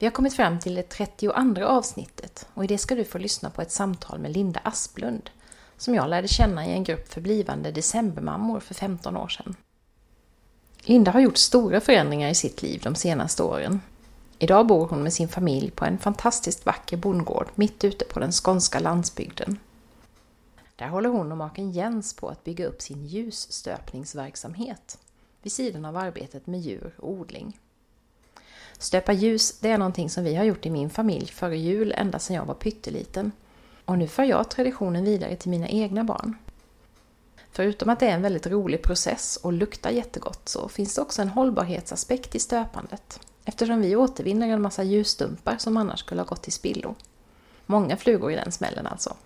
Vi har kommit fram till det 32 avsnittet och i det ska du få lyssna på ett samtal med Linda Asplund som jag lärde känna i en grupp för blivande decembermammor för 15 år sedan. Linda har gjort stora förändringar i sitt liv de senaste åren. Idag bor hon med sin familj på en fantastiskt vacker bondgård mitt ute på den skånska landsbygden. Där håller hon och maken Jens på att bygga upp sin ljusstöpningsverksamhet vid sidan av arbetet med djur och odling. Stöpa ljus, det är någonting som vi har gjort i min familj före jul ända sedan jag var pytteliten. Och nu för jag traditionen vidare till mina egna barn. Förutom att det är en väldigt rolig process och luktar jättegott så finns det också en hållbarhetsaspekt i stöpandet. Eftersom vi återvinner en massa ljusstumpar som annars skulle ha gått till spillo. Många flugor i den smällen alltså.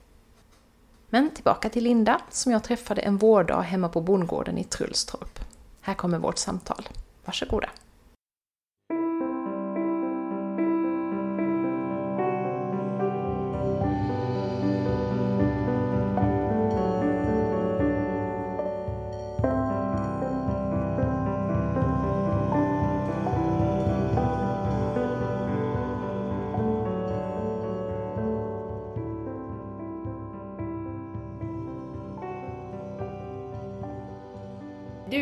Men tillbaka till Linda som jag träffade en vårdag hemma på bondgården i Trullstorp. Här kommer vårt samtal. Varsågoda!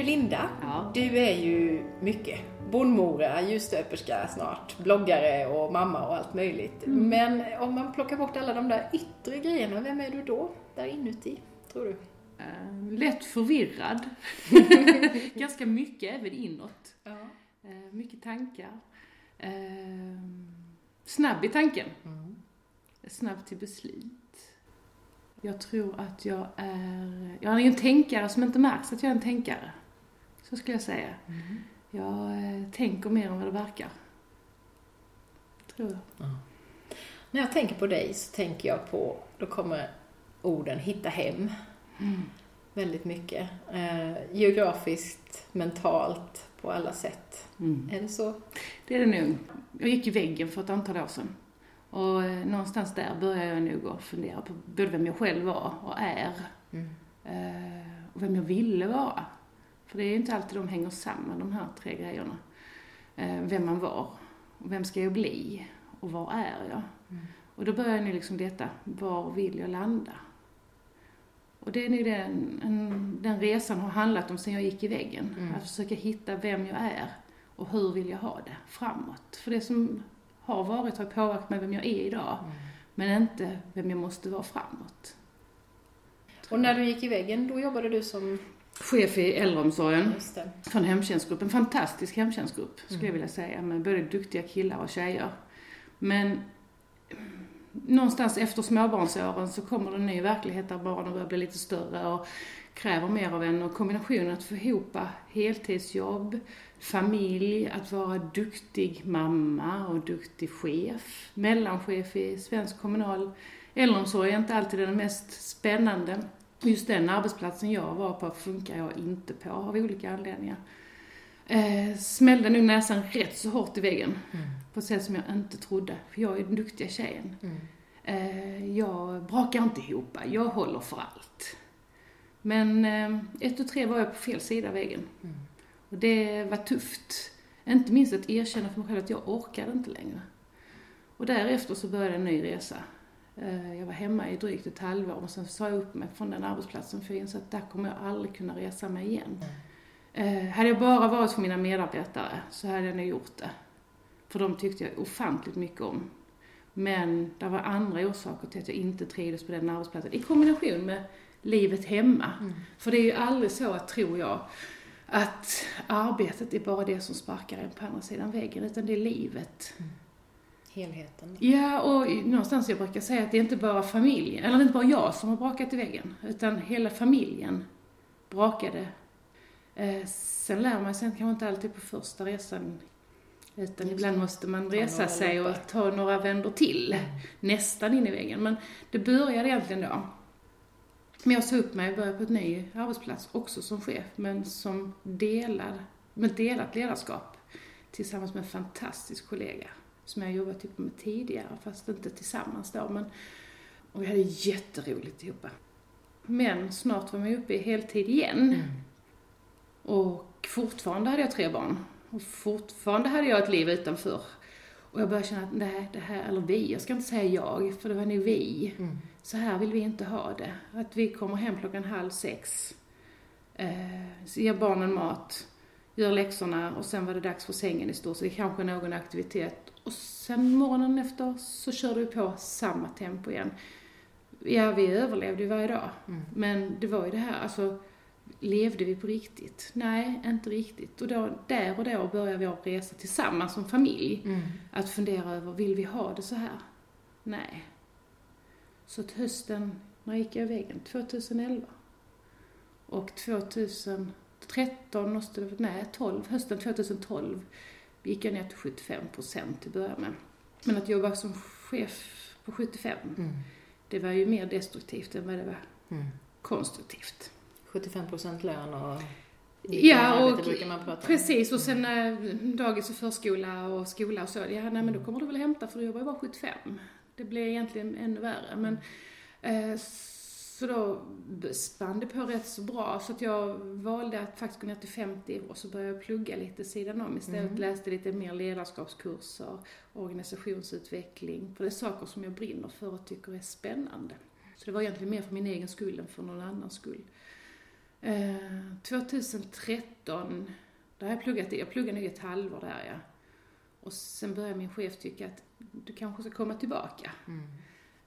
Du Linda, Ja. du är ju mycket. Bondmora, ljusstöperska snart, bloggare och mamma och allt möjligt. Mm. Men om man plockar bort alla de där yttre grejerna, vem är du då där inuti, tror du? Eh, lätt förvirrad. Ganska mycket även inåt. Ja. Eh, mycket tankar. Eh, snabb i tanken. Mm. Snabb till beslut. Jag tror att jag är... Jag är en tänkare som inte märks att jag är en tänkare. Så skulle jag säga. Mm. Jag eh, tänker mer än vad det verkar. Tror jag. När jag tänker på dig så tänker jag på, då kommer orden hitta hem Mm. väldigt mycket. Eh, geografiskt, mentalt, på alla sätt. Mm. Är det så? Det är det nog. Jag gick i väggen för ett antal år sedan. Och eh, någonstans där började jag nog att fundera på både vem jag själv var och är. Mm. Eh, och vem jag ville vara. För det är ju inte alltid de hänger samman, de här tre grejerna. Eh, vem man var, och vem ska jag bli och var är jag? Mm. Och då började jag nu liksom detta, var vill jag landa? Och det är nu den, en, den resan har handlat om sen jag gick i väggen. Mm. Att försöka hitta vem jag är och hur vill jag ha det framåt. För det som har varit har påverkat mig vem jag är idag, Mm. men inte vem jag måste vara framåt. Och när du gick i väggen, då jobbade du som... Chef i äldreomsorgen från hemtjänstgrupp. En fantastisk hemtjänstgrupp skulle Mm. jag vilja säga, med både duktiga killar och tjejer. Men någonstans efter småbarnsåren så kommer det en ny verklighet där barnen börjar bli lite större och kräver mer av en. Och kombinationen att få ihop heltidsjobb, familj, att vara duktig mamma och duktig chef. Mellanchef i svensk kommunal äldreomsorg är inte alltid den mest spännande. Just den arbetsplatsen jag var på funkar jag inte på av olika anledningar. Eh, smällde nog näsan rätt så hårt i väggen Mm. på ett sätt som jag inte trodde. För jag är den duktiga tjejen. Mm. Eh, jag brakar inte ihop, jag håller för allt. Men eh, ett och tre var jag på fel sida av väggen. Mm. Och det var tufft. Inte minst att erkänna för mig själv att jag orkade inte längre. Och därefter så började en ny resa. Eh, Jag var hemma i drygt ett halvår och sen sa jag upp mig från den arbetsplatsen för jag insåg att där kommer jag aldrig kunna resa mig igen. Eh, hade jag bara varit för mina medarbetare så hade jag nog gjort det. För de tyckte jag ofantligt mycket om. Men det var andra orsaker till att jag inte trivdes på den arbetsplatsen. I kombination med livet hemma. Mm. För det är ju aldrig så, att, tror jag, att arbetet är bara det som sparkar en på andra sidan väggen, utan det är livet. Helheten. Ja, och någonstans jag brukar säga att det är inte bara familjen, eller inte bara jag som har brakat i väggen, utan hela familjen brakade. Eh, sen lär man sig kanske inte alltid på första resan Utan Just ibland måste man resa sig och ta några vändor till. Nästan in i väggen. Men det började egentligen då. Men jag sa upp mig och började på ett ny arbetsplats, också som chef, men som delad, med delat ledarskap tillsammans med en fantastisk kollega som jag jobbat ihop med tidigare, fast inte tillsammans då. Men, och vi hade jätteroligt ihop. Men snart var man uppe i heltid igen. Och fortfarande hade jag tre barn. Och fortfarande hade jag ett liv utanför. Och jag började känna att nej, det här, eller vi, jag ska inte säga jag, för det var nog vi. Mm. Så här vill vi inte ha det. Att vi kommer hem klockan halv sex, eh, ger barnen mat, gör läxorna och sen var det dags för sängen i stort sett, kanske någon aktivitet. Och sen morgonen efter så körde vi på samma tempo igen. Ja, vi överlevde ju varje dag. Mm. Men det var ju det här, alltså, levde vi på riktigt? Nej, inte riktigt. Och då, där och då började vår resa tillsammans som familj. Mm. Att fundera över, vill vi ha det så här? Nej. Så till hösten, när gick jag i väggen? 2011. Och 2013 måste det nej 12, hösten 2012 gick jag ner till 75 procent att börja med. Men att jobba som chef på 75, Mm. det var ju mer destruktivt än vad det var Mm. konstruktivt. 75 procent lön och Ja, och. Precis, och sen eh, dagis och förskola och skola och så. Ja, nej men då kommer du väl hämta för du jobbar ju bara 75. Det blir egentligen ännu värre. Men, eh, så då spann det på rätt så bra så att jag valde att faktiskt gå ner till 50 och så började jag plugga lite sidan om istället. Mm. Läste lite mer ledarskapskurser, organisationsutveckling. För det är saker som jag brinner för och tycker är spännande. Så det var egentligen mer för min egen skull än för någon annans skull. Eh, 2013, där har jag pluggat jag pluggade nog ett halvår där ja. Och sen började min chef tycka att du kanske ska komma tillbaka. Mm.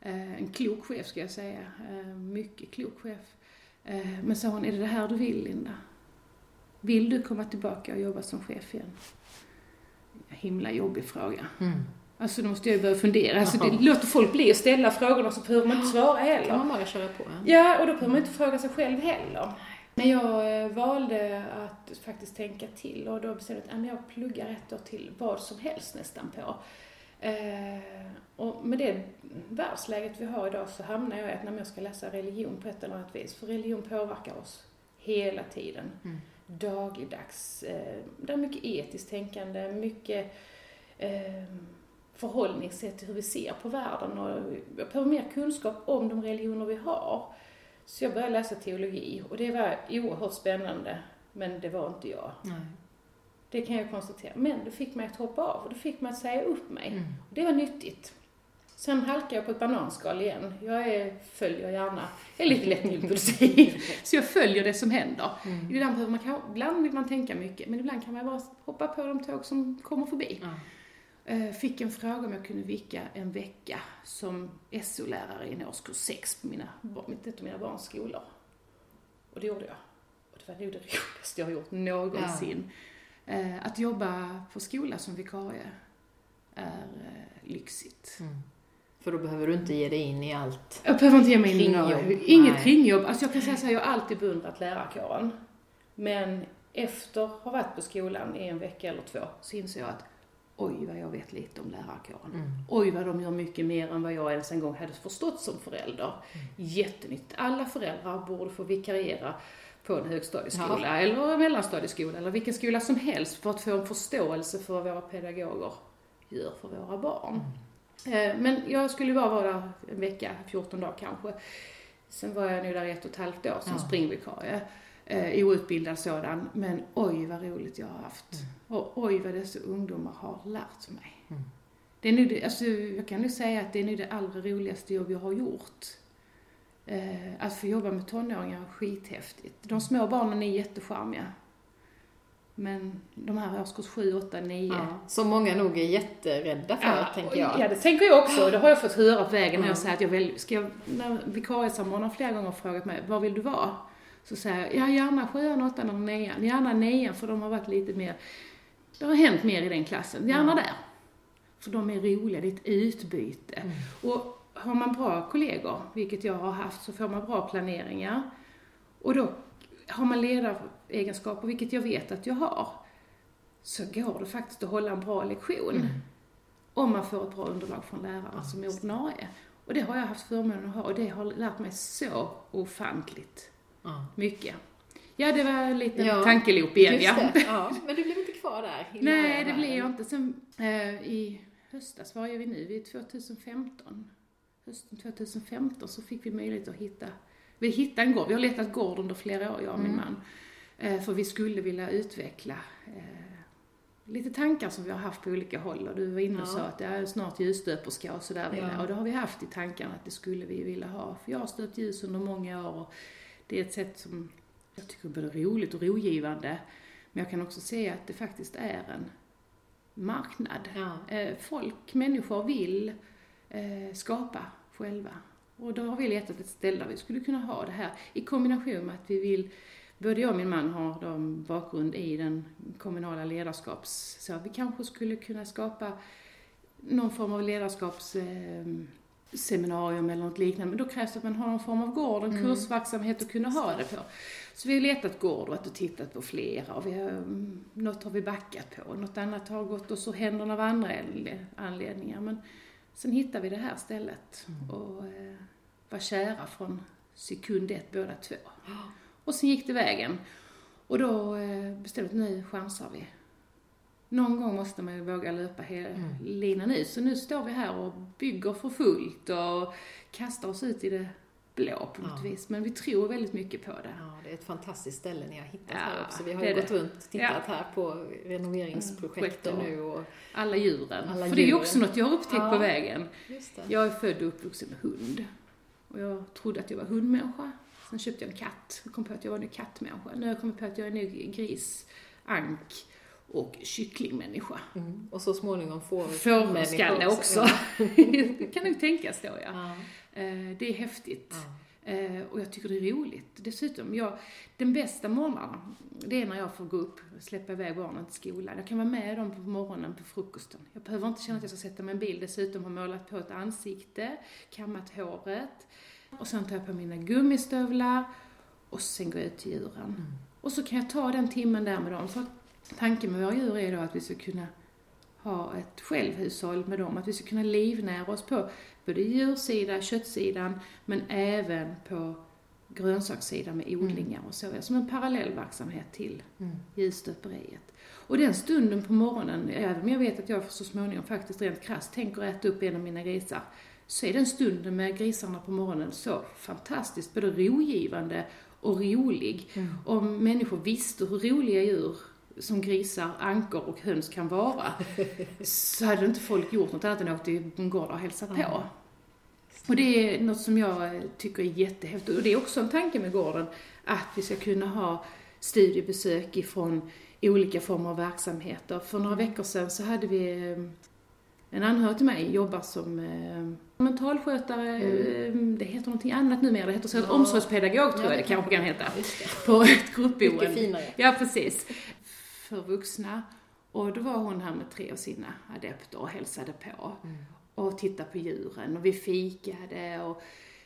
Eh, en klok chef ska jag säga, eh, mycket klok chef. Eh, men sa hon, är det det här du vill Linda? Vill du komma tillbaka och jobba som chef igen? Himla jobbig fråga. Mm. Alltså då måste jag ju börja fundera. Alltså det låter folk bli och ställa frågorna så behöver man inte svara heller. kan man bara köra på. Ja. Och då behöver man inte fråga sig själv heller. Men jag valde att faktiskt tänka till och då bestämde jag att jag pluggar ett år till vad som helst nästan på. Eh, och med det världsläget vi har idag så hamnar jag i att när jag ska läsa religion på ett eller annat vis, för religion påverkar oss hela tiden. Mm. Dagligdags. Eh, det är mycket etiskt tänkande, mycket eh, förhållningssätt till hur vi ser på världen och jag behöver mer kunskap om de religioner vi har. Så jag började läsa teologi och det var oerhört spännande, men det var inte jag. Nej. Det kan jag konstatera. Men det fick mig att hoppa av och det fick mig att säga upp mig. Mm. Och det var nyttigt. Sen halkade jag på ett bananskal igen. Jag är, följer gärna, jag är lite lätt impulsiv, så jag följer det som händer. Mm. Ibland, behöver man, kan- ibland vill man tänka mycket, men ibland kan man bara hoppa på de tåg som kommer förbi. Ja. Eh, Fick en fråga om jag kunde vicka en vecka som SO-lärare i en årskurs 6 på mina, ett av mina barns skolor. Och det gjorde jag. Och det var nog det roligaste jag har gjort någonsin. Eh, Att jobba på skola som vikarie är eh, lyxigt. Mm. För då behöver du inte ge dig in i allt. Jag behöver inte ge mig in i Kringjobb. inget Nej. kringjobb. Alltså jag kan säga så här, jag har alltid beundrat lärarkåren. Men efter att ha varit på skolan i en vecka eller två så inser jag att oj vad jag vet lite om lärarkåren. Mm. Oj vad de gör mycket mer än vad jag ens en gång hade förstått som förälder. Jättenyttigt. Alla föräldrar borde få vikariera på en högstadieskola eller en mellanstadieskola eller vilken skola som helst för att få en förståelse för vad våra pedagoger gör för våra barn. Eh, Men jag skulle bara vara där en vecka, 14 dagar kanske. Sen var jag nu där ett och ett halvt år som Ja. springvikarie. Eh, outbildad sådan, men oj vad roligt jag har haft. Och oj vad dessa ungdomar har lärt mig. Mm. Det är nu det, alltså, jag kan nu säga att det är nu det allra roligaste jobb jag har gjort. Eh, att få jobba med tonåringar är skithäftigt. De små barnen är jättecharmiga. Men de här årskurs 7, 8, 9. Ja. Som många nog är jätterädda för, tänker jag. Ja, det tänker jag också. Det har jag fått höra på vägen när jag Mm. säger att jag vill, ska jag, när vikariesamordnaren flera gånger har frågat mig, var vill du vara? Så säger jag, ja gärna sjuan, åttan eller nian. Gärna nian för de har varit lite mer, det har hänt mer i den klassen. Gärna Ja. där. För de är roliga, det är ett utbyte. Mm. Och har man bra kollegor, vilket jag har haft, så får man bra planeringar. Och då har man ledaregenskaper, vilket jag vet att jag har, så går det faktiskt att hålla en bra lektion. Mm. Om man får ett bra underlag från läraren som är ordinarie. Och det har jag haft förmånen att ha och det har lärt mig så ofantligt Ja. mycket. Ja, det var en liten Ja, tankeloop igen ja. ja. Men du blev inte kvar där? Nej, det blev jag inte. Sen eh, i höstas, var är vi nu? Vi är 2015. Hösten 2015 så fick vi möjlighet att hitta, vi hittade en gård. Vi har letat gård under flera år, jag och min Mm. man. Eh, för vi skulle vilja utveckla eh, lite tankar som vi har haft på olika håll. Och du var inne och Ja. sa att det är snart ljusstöperska och sådär. Ja. Och det har vi haft i tankarna att det skulle vi vilja ha. För jag har stöpt ljus under många år och det är ett sätt som jag tycker är både roligt och rogivande. Men jag kan också se att det faktiskt är en marknad. Ja. Eh, folk, människor vill skapa själva. Och då har vi letat ett ställe där vi skulle kunna ha det här i kombination med att vi vill Både jag och min man har då en bakgrund i den kommunala ledarskaps... Så att vi kanske skulle kunna skapa någon form av ledarskapsseminarium eh, eller något liknande. Men då krävs det att man har någon form av gård, en Mm. kursverksamhet att kunna ha det på. Så vi har letat gård och tittat på flera och vi har, mm, något har vi backat på, något annat har gått oss ur händerna av andra anle- anledningar. Men sen hittade vi det här stället och eh, var kära från sekund ett båda två. Och sen gick det vägen. Och då eh, bestämde vi att nu chansar vi. Någon gång måste man ju våga löpa hela Mm. linan ut. Så nu står vi här och bygger för fullt och kastar oss ut i det blå på något Ja. vis. Men vi tror väldigt mycket på det. Ja, det är ett fantastiskt ställe ni har hittat Ja, här också. Vi har ju gått det. runt och tittat Ja. här på renoveringsprojekten Mm, nu och Alla djuren. Alla För det är ju djuren. också något jag har upptäckt på vägen. Jag är född och uppvuxen med hund. Och jag trodde att jag var hundmänniska. Sen köpte jag en katt och kom på att jag var nu kattmänniska. Nu har jag kommit på att jag är nu gris, ank och kycklingmänniska. Mm. Och så småningom får Fårskalle också. Ja. det kan nog tänkas då ja. Ja. Eh, Det är häftigt. Eh, Och jag tycker det är roligt. Dessutom, jag, den bästa morgnarna, det är när jag får gå upp och släppa iväg barnen till skolan. Jag kan vara med dem på morgonen på frukosten. Jag behöver inte känna att jag ska sätta mig i en bil. Dessutom har målat på ett ansikte, kammat håret. Och sen tar jag på mina gummistövlar och sen går jag ut till djuren. Och så kan jag ta den timmen där med dem. För tanken med våra djur är då att vi ska kunna ha ett självhushåll med dem. Att vi ska kunna livnära oss på både djursidan, köttsidan, men även på grönsakssidan med odlingar och så. Som en parallell verksamhet till Mm. ljusstöperiet. Och den stunden på morgonen, även om jag vet att jag så småningom faktiskt rent krasst tänker äta upp en av mina grisar, så är den stunden med grisarna på morgonen så fantastiskt, både rogivande och rolig. Mm. Om människor visste hur roliga djur som grisar, ankor och höns kan vara, så hade inte folk gjort något annat än åkt till gård och hälsat på. Och det är något som jag tycker är jättehäftigt. Och det är också en tanke med gården, att vi ska kunna ha studiebesök ifrån olika former av verksamheter. För några veckor sedan så hade vi eh, en anhörig till mig jobbar som eh, mentalskötare, eh, det heter någonting annat numera, det heter så, Ja. omsorgspedagog tror Ja, jag det kanske kan heta, på ett Mycket gruppboende. finare. Ja, precis. För vuxna. Och då var hon här med tre av sina adepter och hälsade på. Mm. Och tittade på djuren och vi fikade och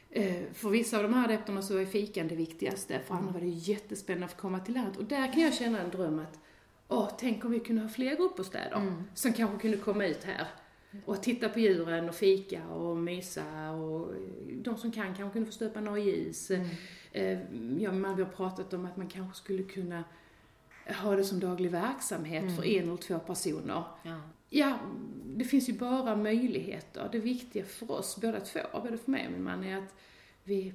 eh, för vissa av de här adepterna så är fikan det viktigaste, för andra var det jättespännande att få komma till landet. Och där kan jag känna en dröm att, åh, tänk om vi kunde ha fler gruppbostäder Mm. som kanske kunde komma ut här och titta på djuren och fika och mysa och de som kan kanske kunde få stöpa några ljus. Mm. Eh, Ja, man vi har pratat om att man kanske skulle kunna ha det som daglig verksamhet Mm. för en eller två personer. Ja. Ja, det finns ju bara möjligheter. Det viktiga för oss båda två, både för mig och min man, är att vi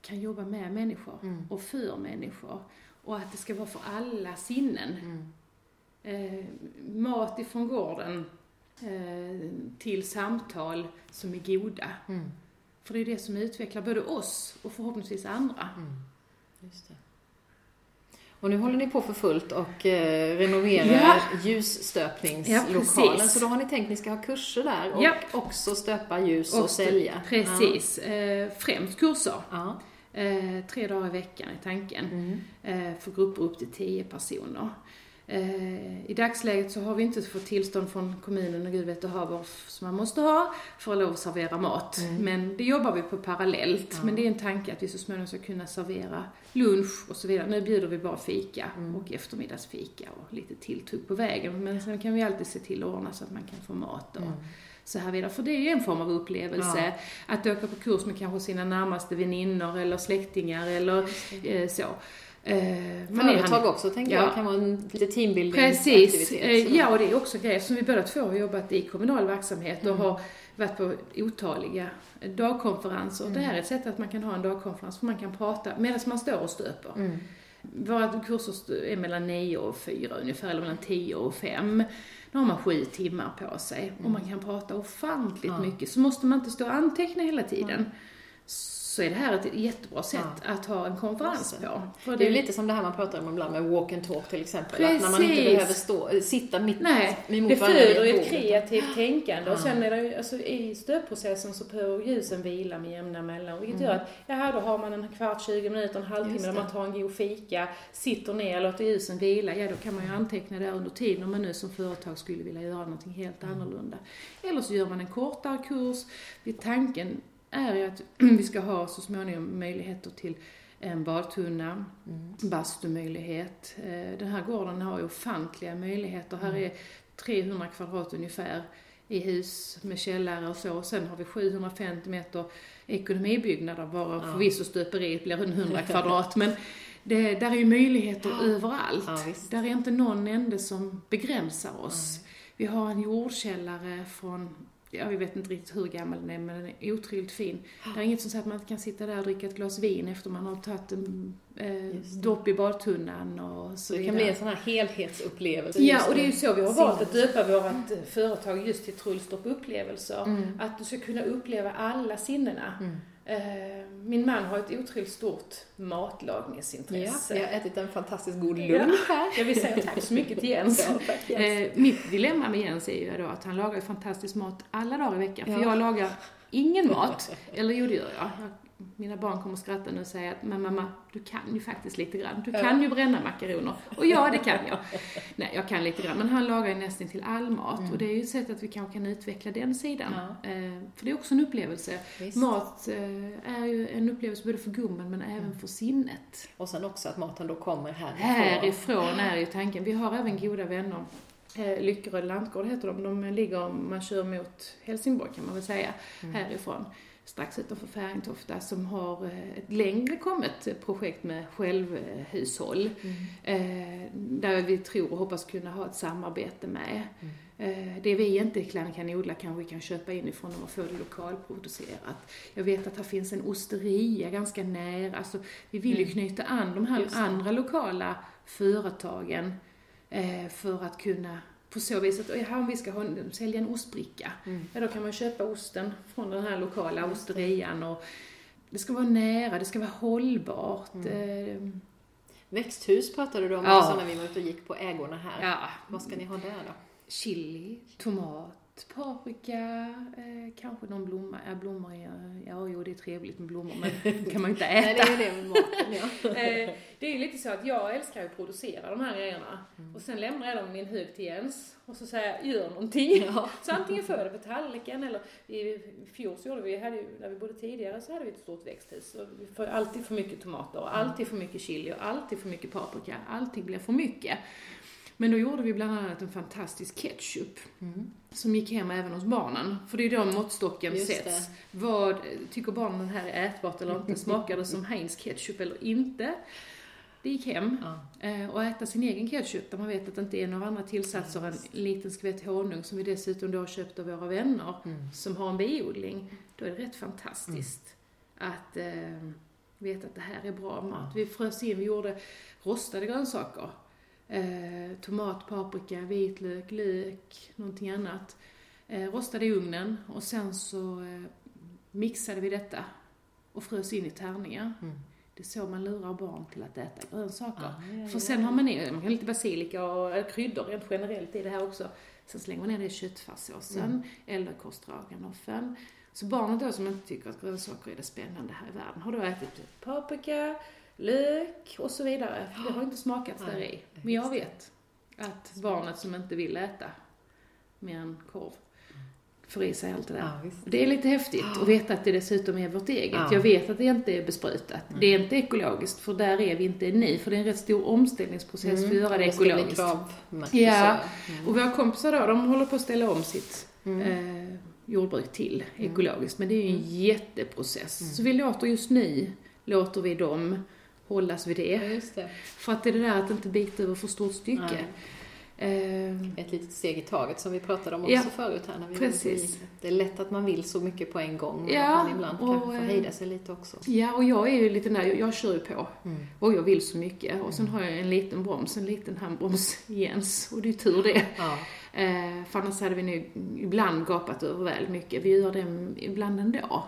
kan jobba med människor Mm. och för människor. Och att det ska vara för alla sinnen. Mm. Eh, mat ifrån gården eh, till samtal som är goda. Mm. För det är det som utvecklar både oss och förhoppningsvis andra. Mm. Just det. Och nu håller ni på för fullt och eh, renoverar Ja. ljusstöpningslokalen. Ja, så då har ni tänkt att ni ska ha kurser där och Ja. också stöpa ljus och, Och sälja. Precis. Eh, främst kurser. Ja. Eh, tre dagar i veckan är tanken. Mm. Eh, för grupper upp till tio personer. Eh, I dagsläget så har vi inte fått tillstånd från kommunen och gud vet och haver som man måste ha för att lov att servera mat. Mm. Men det jobbar vi på parallellt. Ja. Men det är en tanke att vi så småningom ska kunna servera lunch och så vidare. Nu bjuder vi bara fika Mm. och eftermiddagsfika och lite tilltugg på vägen. Men sen kan vi alltid se till att ordna så att man kan få mat och Mm. så här vidare. För det är ju en form av upplevelse. Att åka på kurs med kanske sina närmaste väninnor eller släktingar eller eh, så. Eh, Företag också tänker Ja. jag kan vara en lite teambuilding Precis. Eh. Ja, och det är också grejer som vi båda två har jobbat i kommunal verksamhet och Mm. har varit på otaliga dagkonferenser. Det här är ett sätt att man kan ha en dagkonferens för man kan prata medan man står och stöper. Mm. Våra kurser är mellan 9 och 4 ungefär, eller mellan 10 och 5. Då har man sju timmar på sig och man kan prata ofantligt Ja. mycket. Så måste man inte stå och anteckna hela tiden. Så är det här ett jättebra sätt att ha en konferens det. på. För Det är lite som det här man pratar om ibland med walk and talk till exempel. Att när man inte Precis. behöver stå, sitta mitt Nej, emot det föder ett kreativt tänkande och Ja. sen är det alltså i stöpprocessen så behöver ljusen vila med jämna mellanrum. Vilket Mm. gör att, ja då har man en kvart, 20 minuter, en halvtimme där det. man tar en god fika, sitter ner, låter ljusen vila. Ja, då kan man ju anteckna där under tiden om man nu som företag skulle vilja göra någonting helt Mm. annorlunda. Eller så gör man en kortare kurs. Tanken är ju att vi ska ha så småningom möjligheter till en badtunna, Mm. bastumöjlighet. Eh, Den här gården har ju ofantliga möjligheter. Mm. Här är 300 kvadrat ungefär i hus med källare och så. Sen har vi 750 meter ekonomibyggnader varav Ja. förvisso stöperiet blir en 100 kvadrat. Men det, där är ju möjligheter Ja. överallt. Ja, där är inte någon ende som begränsar oss. Vi har en jordkällare från, ja vi vet inte riktigt hur gammal den är, men den är otroligt fin. Det är inget som säger att man inte kan sitta där och dricka ett glas vin efter man har tagit en eh, dopp i badtunnan och så det kan bli en sån här helhetsupplevelse. Ja, och det är ju så vi har valt att döpa vårt eh, företag just till Trullstorp upplevelser. Mm. Att du ska kunna uppleva alla sinnena. Mm. Eh, Min man har ett otroligt stort Ja, matlagningsintresse. vi har ätit en fantastiskt god lunch här. Jag vill säga tack så mycket till Jens. Ja, tack, Jens. Eh, mitt dilemma med Jens är ju då att han lagar fantastisk mat alla dagar i veckan. För Ja. jag lagar ingen mat. Eller jo, det gör jag. Mina barn kommer skratta nu och säga att men mamma, du kan ju faktiskt lite grann. Du kan ju bränna makaroner. Och ja, det kan jag. Nej, jag kan lite grann. Men han lagar ju nästan till all mat. Mm. Och det är ju ett sätt att vi kanske kan utveckla den sidan. Ja. Eh, för det är också en upplevelse. Visst. Mat eh, är ju en upplevelse både för gummen men även för sinnet. Och sen också att maten då kommer härifrån. Härifrån är ju tanken. Vi har även goda vänner. Eh, Lyckeröd lantgård heter de. De ligger, om man kör mot Helsingborg kan man väl säga, Mm. härifrån. Strax utanför Färingtofta som har eh, ett längre kommet projekt med självhushåll. Mm. Eh, där vi tror och hoppas kunna ha ett samarbete med. Mm. Eh, det vi inte kan, odla kanske vi kan köpa inifrån och få det lokalproducerat. Jag vet att här finns en osteria ganska nära. Alltså, vi vill ju Mm. knyta an de här andra lokala företagen för att kunna på så vis att, ja, om vi ska ha, sälja en ostbricka, Mm. ja då kan man köpa osten från den här lokala osterian och det ska vara nära, det ska vara hållbart. Eh, Växthus pratade du om Ja. också när vi var ute och gick på ägorna här. ja, Vad ska ni ha där då? chili, tomat, paprika, eh, kanske någon blomma. Ja, blommor är, ja jo det är trevligt med blommor men kan man inte Nej, det äta. är det med maten ja. Eh, det är lite så att jag älskar att producera de här grejerna. Mm. Och sen lämnar jag dem i min hög till Jens och så säger jag, gör någonting. Ja. Så antingen jag det på tallriken eller i fjol så gjorde vi, hade när vi bodde tidigare så hade vi ett stort växthus. Och vi får alltid för mycket tomater, och alltid för mycket chili och alltid för mycket paprika. Allting blir för mycket. Men då gjorde vi bland annat en fantastisk ketchup Mm. som gick hem även hos barnen. För det är då måttstocken Just sätts. Vad, tycker barnen den här är ätbart eller inte? Smakar det som Heinz ketchup eller inte? Det gick hem. Ja. Eh, och äta sin egen ketchup där man vet att det inte är några andra tillsatser än en liten skvätt honung som vi dessutom då har köpt av våra vänner Mm. som har en biodling. Då är det rätt fantastiskt att eh, veta att det här är bra mat. Vi frös in, vi gjorde rostade grönsaker. Eh, tomat, paprika, vitlök, lök, någonting annat. Eh, rostade i ugnen och sen så eh, mixade vi detta och frös in i tärningar. Mm. Det är så man lurar barn till att äta grönsaker. Ja, ja, För sen har man ner, man kan lite basilika och kryddor rent generellt i det här också. Sen slänger man ner det i köttfärssåsen Mm. eller korvstroganoffen. Så barnen då som inte tycker att grönsaker är det spännande här i världen har då ätit paprika, lök och så vidare. Det har inte smakats där i. Men jag vet Att barnet som inte vill äta mer än korv får i sig allt det där. Ja, det är lite häftigt att veta att det dessutom är vårt eget. Ja. Jag vet att det inte är besprutat. Det är inte ekologiskt, för där är vi inte ännu. För det är en rätt stor omställningsprocess för att göra det Mm. ekologiskt. Ja. Mm. och våra kompisar då, de håller på att ställa om sitt eh, jordbruk till Mm. ekologiskt. Men det är ju en jätteprocess. Så vi låter just nu, låter vi dem hållas vid Ja, det. just det. För att det är det där att inte bita över för stort stycke. Eh, Ett litet steg i taget som vi pratade om också Ja, förut här när vi precis. Det är lätt att man vill så mycket på en gång. Ja, att man ibland och, kanske får eh, hejda sig lite också. ja, och jag är ju lite där, jag, jag kör ju på. Mm. Och jag vill så mycket. Och sen har jag en liten broms, en liten handbroms Jens. Och det är tur det. Ja. Eh, för annars hade vi nu ibland gapat över väl mycket. Vi gör det ibland ändå.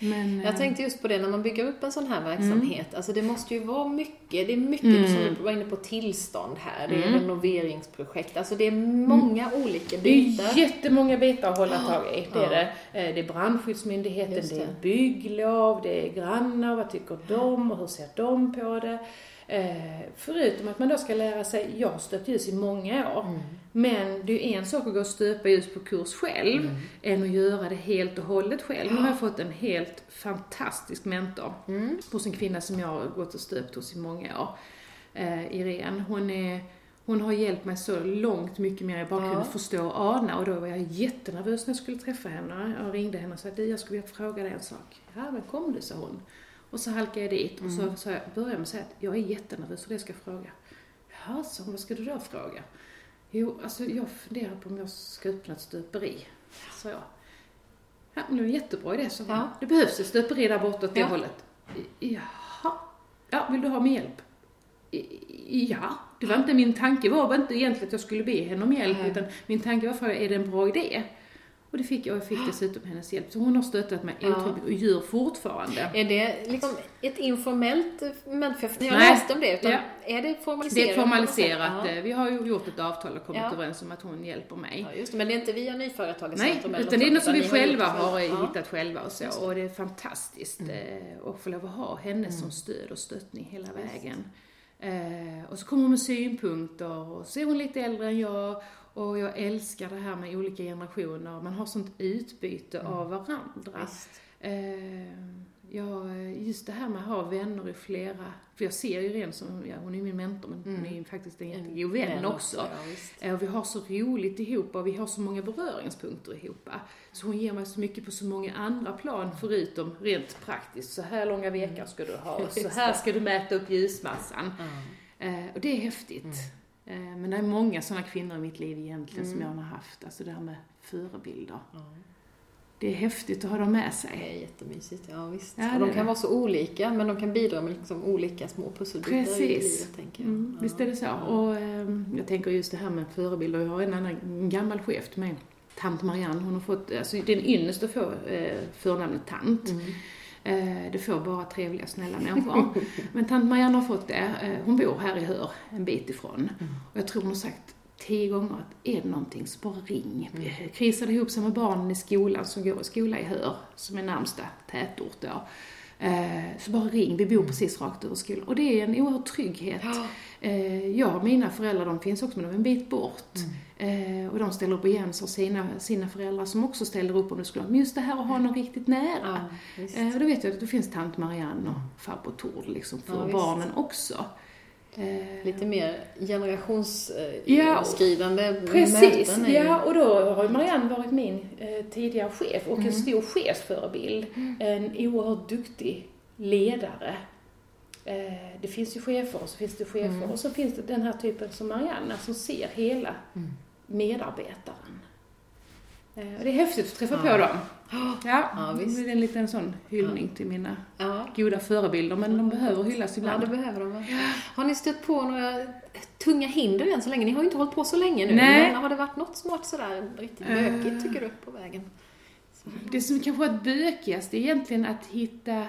Men, Jag eh, tänkte just på det när man bygger upp en sån här verksamhet. Alltså det måste ju vara mycket, det är mycket Mm. som du var inne på tillstånd här. Det är Mm. renoveringsprojekt. Alltså det är många olika Det bitar. är jättemånga bitar att hålla tag i. Det är det. Eh, Det är brandskyddsmyndigheten, Just det. är det. bygglov, det är grannar, vad tycker de och hur ser de på det? Eh, förutom att man då ska lära sig, jag har stött ljus i många år, Mm. men det är ju en sak att gå och stöpa ljus på kurs själv, Mm. än att göra det helt och hållet själv. Nu har jag fått en helt fantastisk mentor Mm. hos en kvinna som jag har gått och stöpt hos i många år, eh, Irene. Hon, är, hon har hjälpt mig så långt mycket mer jag bara Ja. kunde förstå och ana och då var jag jättenervös när jag skulle träffa henne. Jag ringde henne och sa att jag skulle vilja fråga dig en sak. Ja, men kom du, sa hon. Och så halkade jag dit och så, så jag började med att säga att jag är jättenervös och det ska jag fråga. Ja, sa hon, vad ska du då fråga? Jo, alltså jag funderar på om jag ska öppna ett stuperi, sa jag. Ja, men det är en jättebra idé, sa hon. Ja. Det behövs ett stuperi där borta åt det Ja. hållet. Jaha. Ja, vill du ha min hjälp? Ja, det var inte min tanke var inte egentligen att jag skulle be henne om hjälp, Nej. utan min tanke var för är det en bra idé? Och det fick jag, och jag fick dessutom hennes hjälp. Så hon har stöttat mig Ja. otroligt och gör fortfarande. Är det liksom ett informellt människa? Jag Nej. läste om det. Utan Ja. Är det formaliserat? Det är formaliserat. sätt? eh, Vi har ju gjort ett avtal och kommit Ja. överens om att hon hjälper mig. Ja. ja, just det. Men det är inte via Nej, Nyföretagarcentrum eller utan det är något som vi själva har Ja. hittat själva och Just så. det. Och det är fantastiskt eh, att få lov att ha henne som stöd och stöttning hela vägen. Eh, och så kommer hon med synpunkter och så är hon lite äldre än jag och jag älskar det här med olika generationer. Man har sånt utbyte av varandra. Visst. Eh, ja, just det här med att ha vänner i flera, för jag ser ju Irene som, ja, hon är min mentor men hon är ju faktiskt en jättegod vän Vän också. Ja. Eh, Och vi har så roligt ihop och vi har så många beröringspunkter ihop. Så hon ger mig så mycket på så många andra plan förutom rent praktiskt. Så här långa vekar ska du ha och så här ska du mäta upp ljusmassan. Eh, Och det är häftigt. Eh, Men det är många sådana kvinnor i mitt liv egentligen som jag har haft. Alltså det här med förebilder. Ja. Det är häftigt att ha dem med Det sig. är jättemysigt, ja visst. Ja, och det de kan det. vara så olika, men de kan bidra med liksom olika små pusselbitar i Precis. livet, tänker jag. Mm, Ja. visst är det så. Och ehm, jag tänker just det här med förebilder. Jag har en annan en gammal chef till mig. Tant Marianne, hon har fått, alltså det är en ynnest att få eh, förnamnet tant. Mm. Eh, det får bara trevliga, snälla människor. Men tant Marianne har fått det. Eh, hon bor här i Hör, en bit ifrån. Och jag tror hon har sagt tio gånger att är det någonting så bara ring. Mm. Krisade ihop sig med barnen i skolan som går i skola i Hör, som är närmsta tätort då. Eh, så bara ring, vi bor precis rakt över skolan. Och det är en oerhörd trygghet. Ja. Eh, jag och mina föräldrar, de finns också, men de är en bit bort. Eh, och de ställer upp och Jens har sina, sina föräldrar som också ställer upp om det skulle vara, men just det här att ha någon riktigt nära. Ja. Eh, och då vet jag att det finns tant Marianne och farbror Tord liksom för Ja, barnen också. Eh, Lite mer Ja, generationsskridande Precis, möten. ja och då har Marianne varit min eh, tidigare chef och Mm. en stor chefsförebild. En oerhört duktig ledare. Eh, det finns ju chefer och så finns det chefer Mm. och så finns det den här typen som Marianne som ser hela Mm. Medarbetaren. Eh, och det är häftigt att träffa Ja. på dem. Ja, Ja, visst. det är en liten sån hyllning till mina ja. goda förebilder men de behöver hyllas Ja, ibland. det behöver de. Har ni stött på några tunga hinder än så länge? Ni har ju inte hållit på så länge nu. Nej. Men har det varit något som varit sådär riktigt Eh. bökigt, tycker du, på vägen? Det som kanske varit bökigast är egentligen att hitta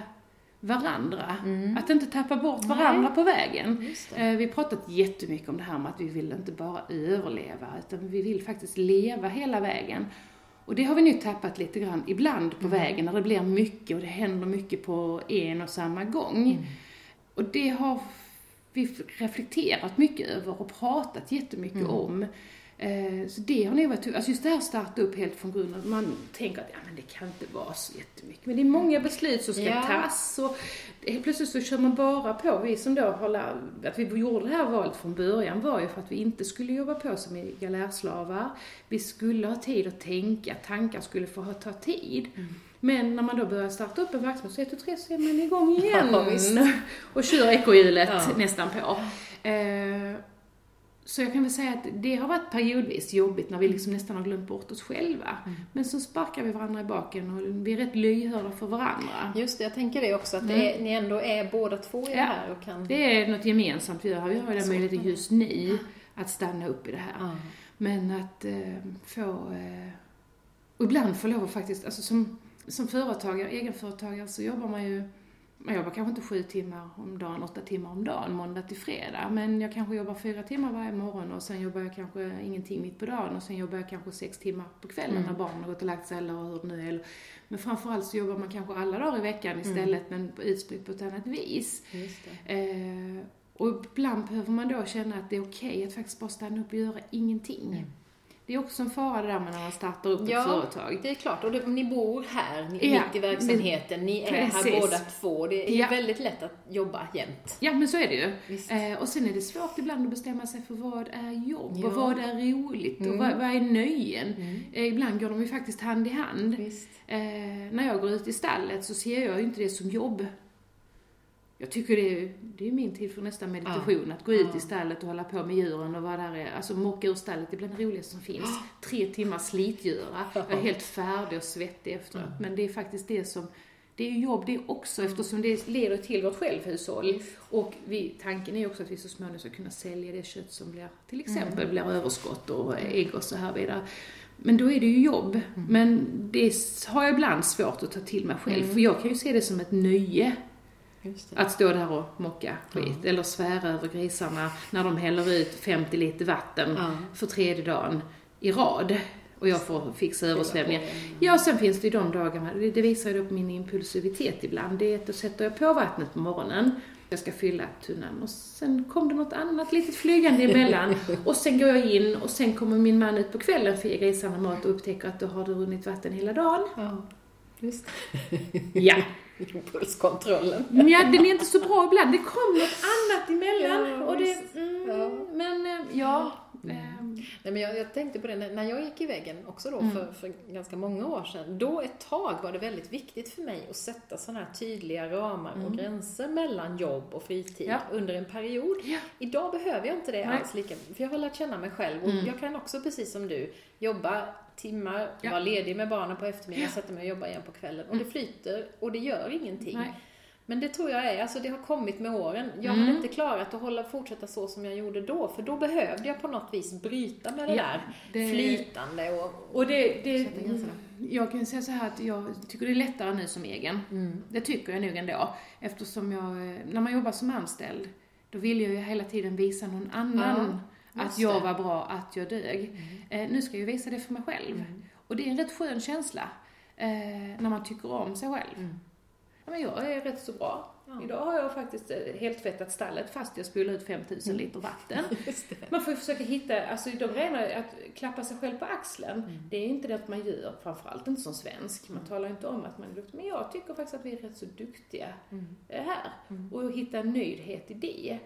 varandra. Att inte tappa bort varandra på vägen. Eh, Vi har pratat jättemycket om det här med att vi vill inte bara överleva, utan vi vill faktiskt leva hela vägen. Och det har vi nu tappat lite grann ibland på vägen, när det blir mycket och det händer mycket på en och samma gång. Och det har vi reflekterat mycket över och pratat jättemycket Mm. om. Eh, Så det har nog varit tufft. Alltså just det här att starta upp helt från grunden. Man tänker att ja, men det kan inte vara så jättemycket. Men det är många beslut som ska Ja. tas och helt plötsligt så kör man bara på. Vi som då lä- att vi gjorde det här valet från början var ju för att vi inte skulle jobba på som galärslavar. Vi skulle ha tid att tänka, tankar skulle få ha- ta tid. Mm. Men när man då börjar starta upp en verksamhet så ett och tre så är man igång igen. Ja, och kör ekorrhjulet Ja. nästan på. Eh, så jag kan väl säga att det har varit periodvis jobbigt när vi liksom nästan har glömt bort oss själva. Mm. Men så sparkar vi varandra i baken och vi är rätt lyhörda för varandra. Just det, jag tänker det också, att det är, ni ändå är båda två i det Ja. här och kan... Det är något gemensamt vi har. Vi har ju den möjligheten just nu att stanna upp i det här. Ja. Men att eh, få... Eh, och ibland få lov att faktiskt, alltså som, som företagare, egenföretagare så jobbar man ju man jobbar kanske inte sju timmar om dagen, åtta timmar om dagen, måndag till fredag. Men jag kanske jobbar fyra timmar varje morgon och sen jobbar jag kanske ingenting mitt på dagen och sen jobbar jag kanske sex timmar på kvällen Mm. när barnen har gått och lagt sig eller hur det nu är. Men framförallt så jobbar man kanske alla dagar i veckan Mm. istället men utspritt på ett annat vis. Eh, och ibland behöver man då känna att det är okej att faktiskt bara stanna upp och göra ingenting. Det är också en fara det där med när man startar upp Ja, ett företag. Det är klart, och det, ni bor här, ni, Ja, mitt i verksamheten, ni är Precis. här båda två. Det är Ja. väldigt lätt att jobba jämt. Ja, men så är det ju. Eh, och sen är det svårt ibland att bestämma sig för vad är jobb Ja. och vad är roligt och Mm. vad, vad är nöjen. Mm. Eh, ibland går de ju faktiskt hand i hand. Eh, när jag går ut i stallet så ser jag ju inte det som jobb. Jag tycker det är, det är min tid för nästa meditation, att gå ut Ja. i stallet och hålla på med djuren och vara där, är- alltså mocka ur stallet, det är bland det roligaste som finns. Tre timmars slitgöra, jag är helt färdig och svettig efteråt. Men det är faktiskt det som, det är ju jobb det också eftersom det leder till vårt självhushåll. Och vi, tanken är ju också att vi så småningom ska kunna sälja det kött som blir, till exempel blir överskott och ägg och så här vidare. Men då är det ju jobb. Men det har jag ibland svårt att ta till mig själv, för jag kan ju se det som ett nöje. Att stå där och mocka skit, eller svära över grisarna när de häller ut 50 liter vatten Ja. för tredje dagen i rad. Och jag får fixa översvämningar. Ja, sen finns det ju de dagarna, det visar ju då på min impulsivitet ibland, det är att då sätter jag på vattnet på morgonen, jag ska fylla tunnan och sen kom det något annat litet flygande emellan och sen går jag in och sen kommer min man ut på kvällen för att ge grisarna mat och upptäcker att då har det runnit vatten hela dagen. Ja. Just Ja. Impulskontrollen. Ja, den är inte så bra ibland. Det kommer något annat emellan. Ja, och det, mm, Ja. Men eh, ja. ehm, Nej, men jag, jag tänkte på det när, jag gick i väggen också då Mm. för, för ganska många år sedan. Då ett tag var det väldigt viktigt för mig att sätta sådana här tydliga ramar och gränser mellan jobb och fritid Mm. Ja. under en period. Ja. Idag behöver jag inte det Nej. alls lika för jag har lärt känna mig själv och Mm. jag kan också precis som du jobba timmar, Ja. vara ledig med barnen på eftermiddagen, sätta mig och jobba igen på kvällen och det flyter och det gör ingenting. Nej. Men det tror jag är, alltså det har kommit med åren. Jag Mm. hade inte klarat att hålla, fortsätta så som jag gjorde då, för då behövde jag på något vis bryta med det Ja, där det- flytande och... Och det, det, jag kan säga så här att jag tycker det är lättare nu som egen. Mm. Det tycker jag nog ändå. Eftersom jag, eh, när man jobbar som anställd, då vill jag ju hela tiden visa någon annan Ja, att just jag var bra, att jag dög. Eh, nu ska jag visa det för mig själv. Mm. Och det är en rätt skön känsla, eh, när man tycker om sig själv. Mm. Ja, men jag är rätt så bra. Ja. Idag har jag faktiskt eh, helt tvättat stallet fast jag spolar ut 5000 liter vatten. Man får ju försöka hitta, alltså de grejerna, att klappa sig själv på axeln, Mm. det är inte det att man gör, framförallt inte som svensk. Man talar inte om att man är duktig, men jag tycker faktiskt att vi är rätt så duktiga Mm. eh, här. Mm. Och hitta en nöjdhet i det.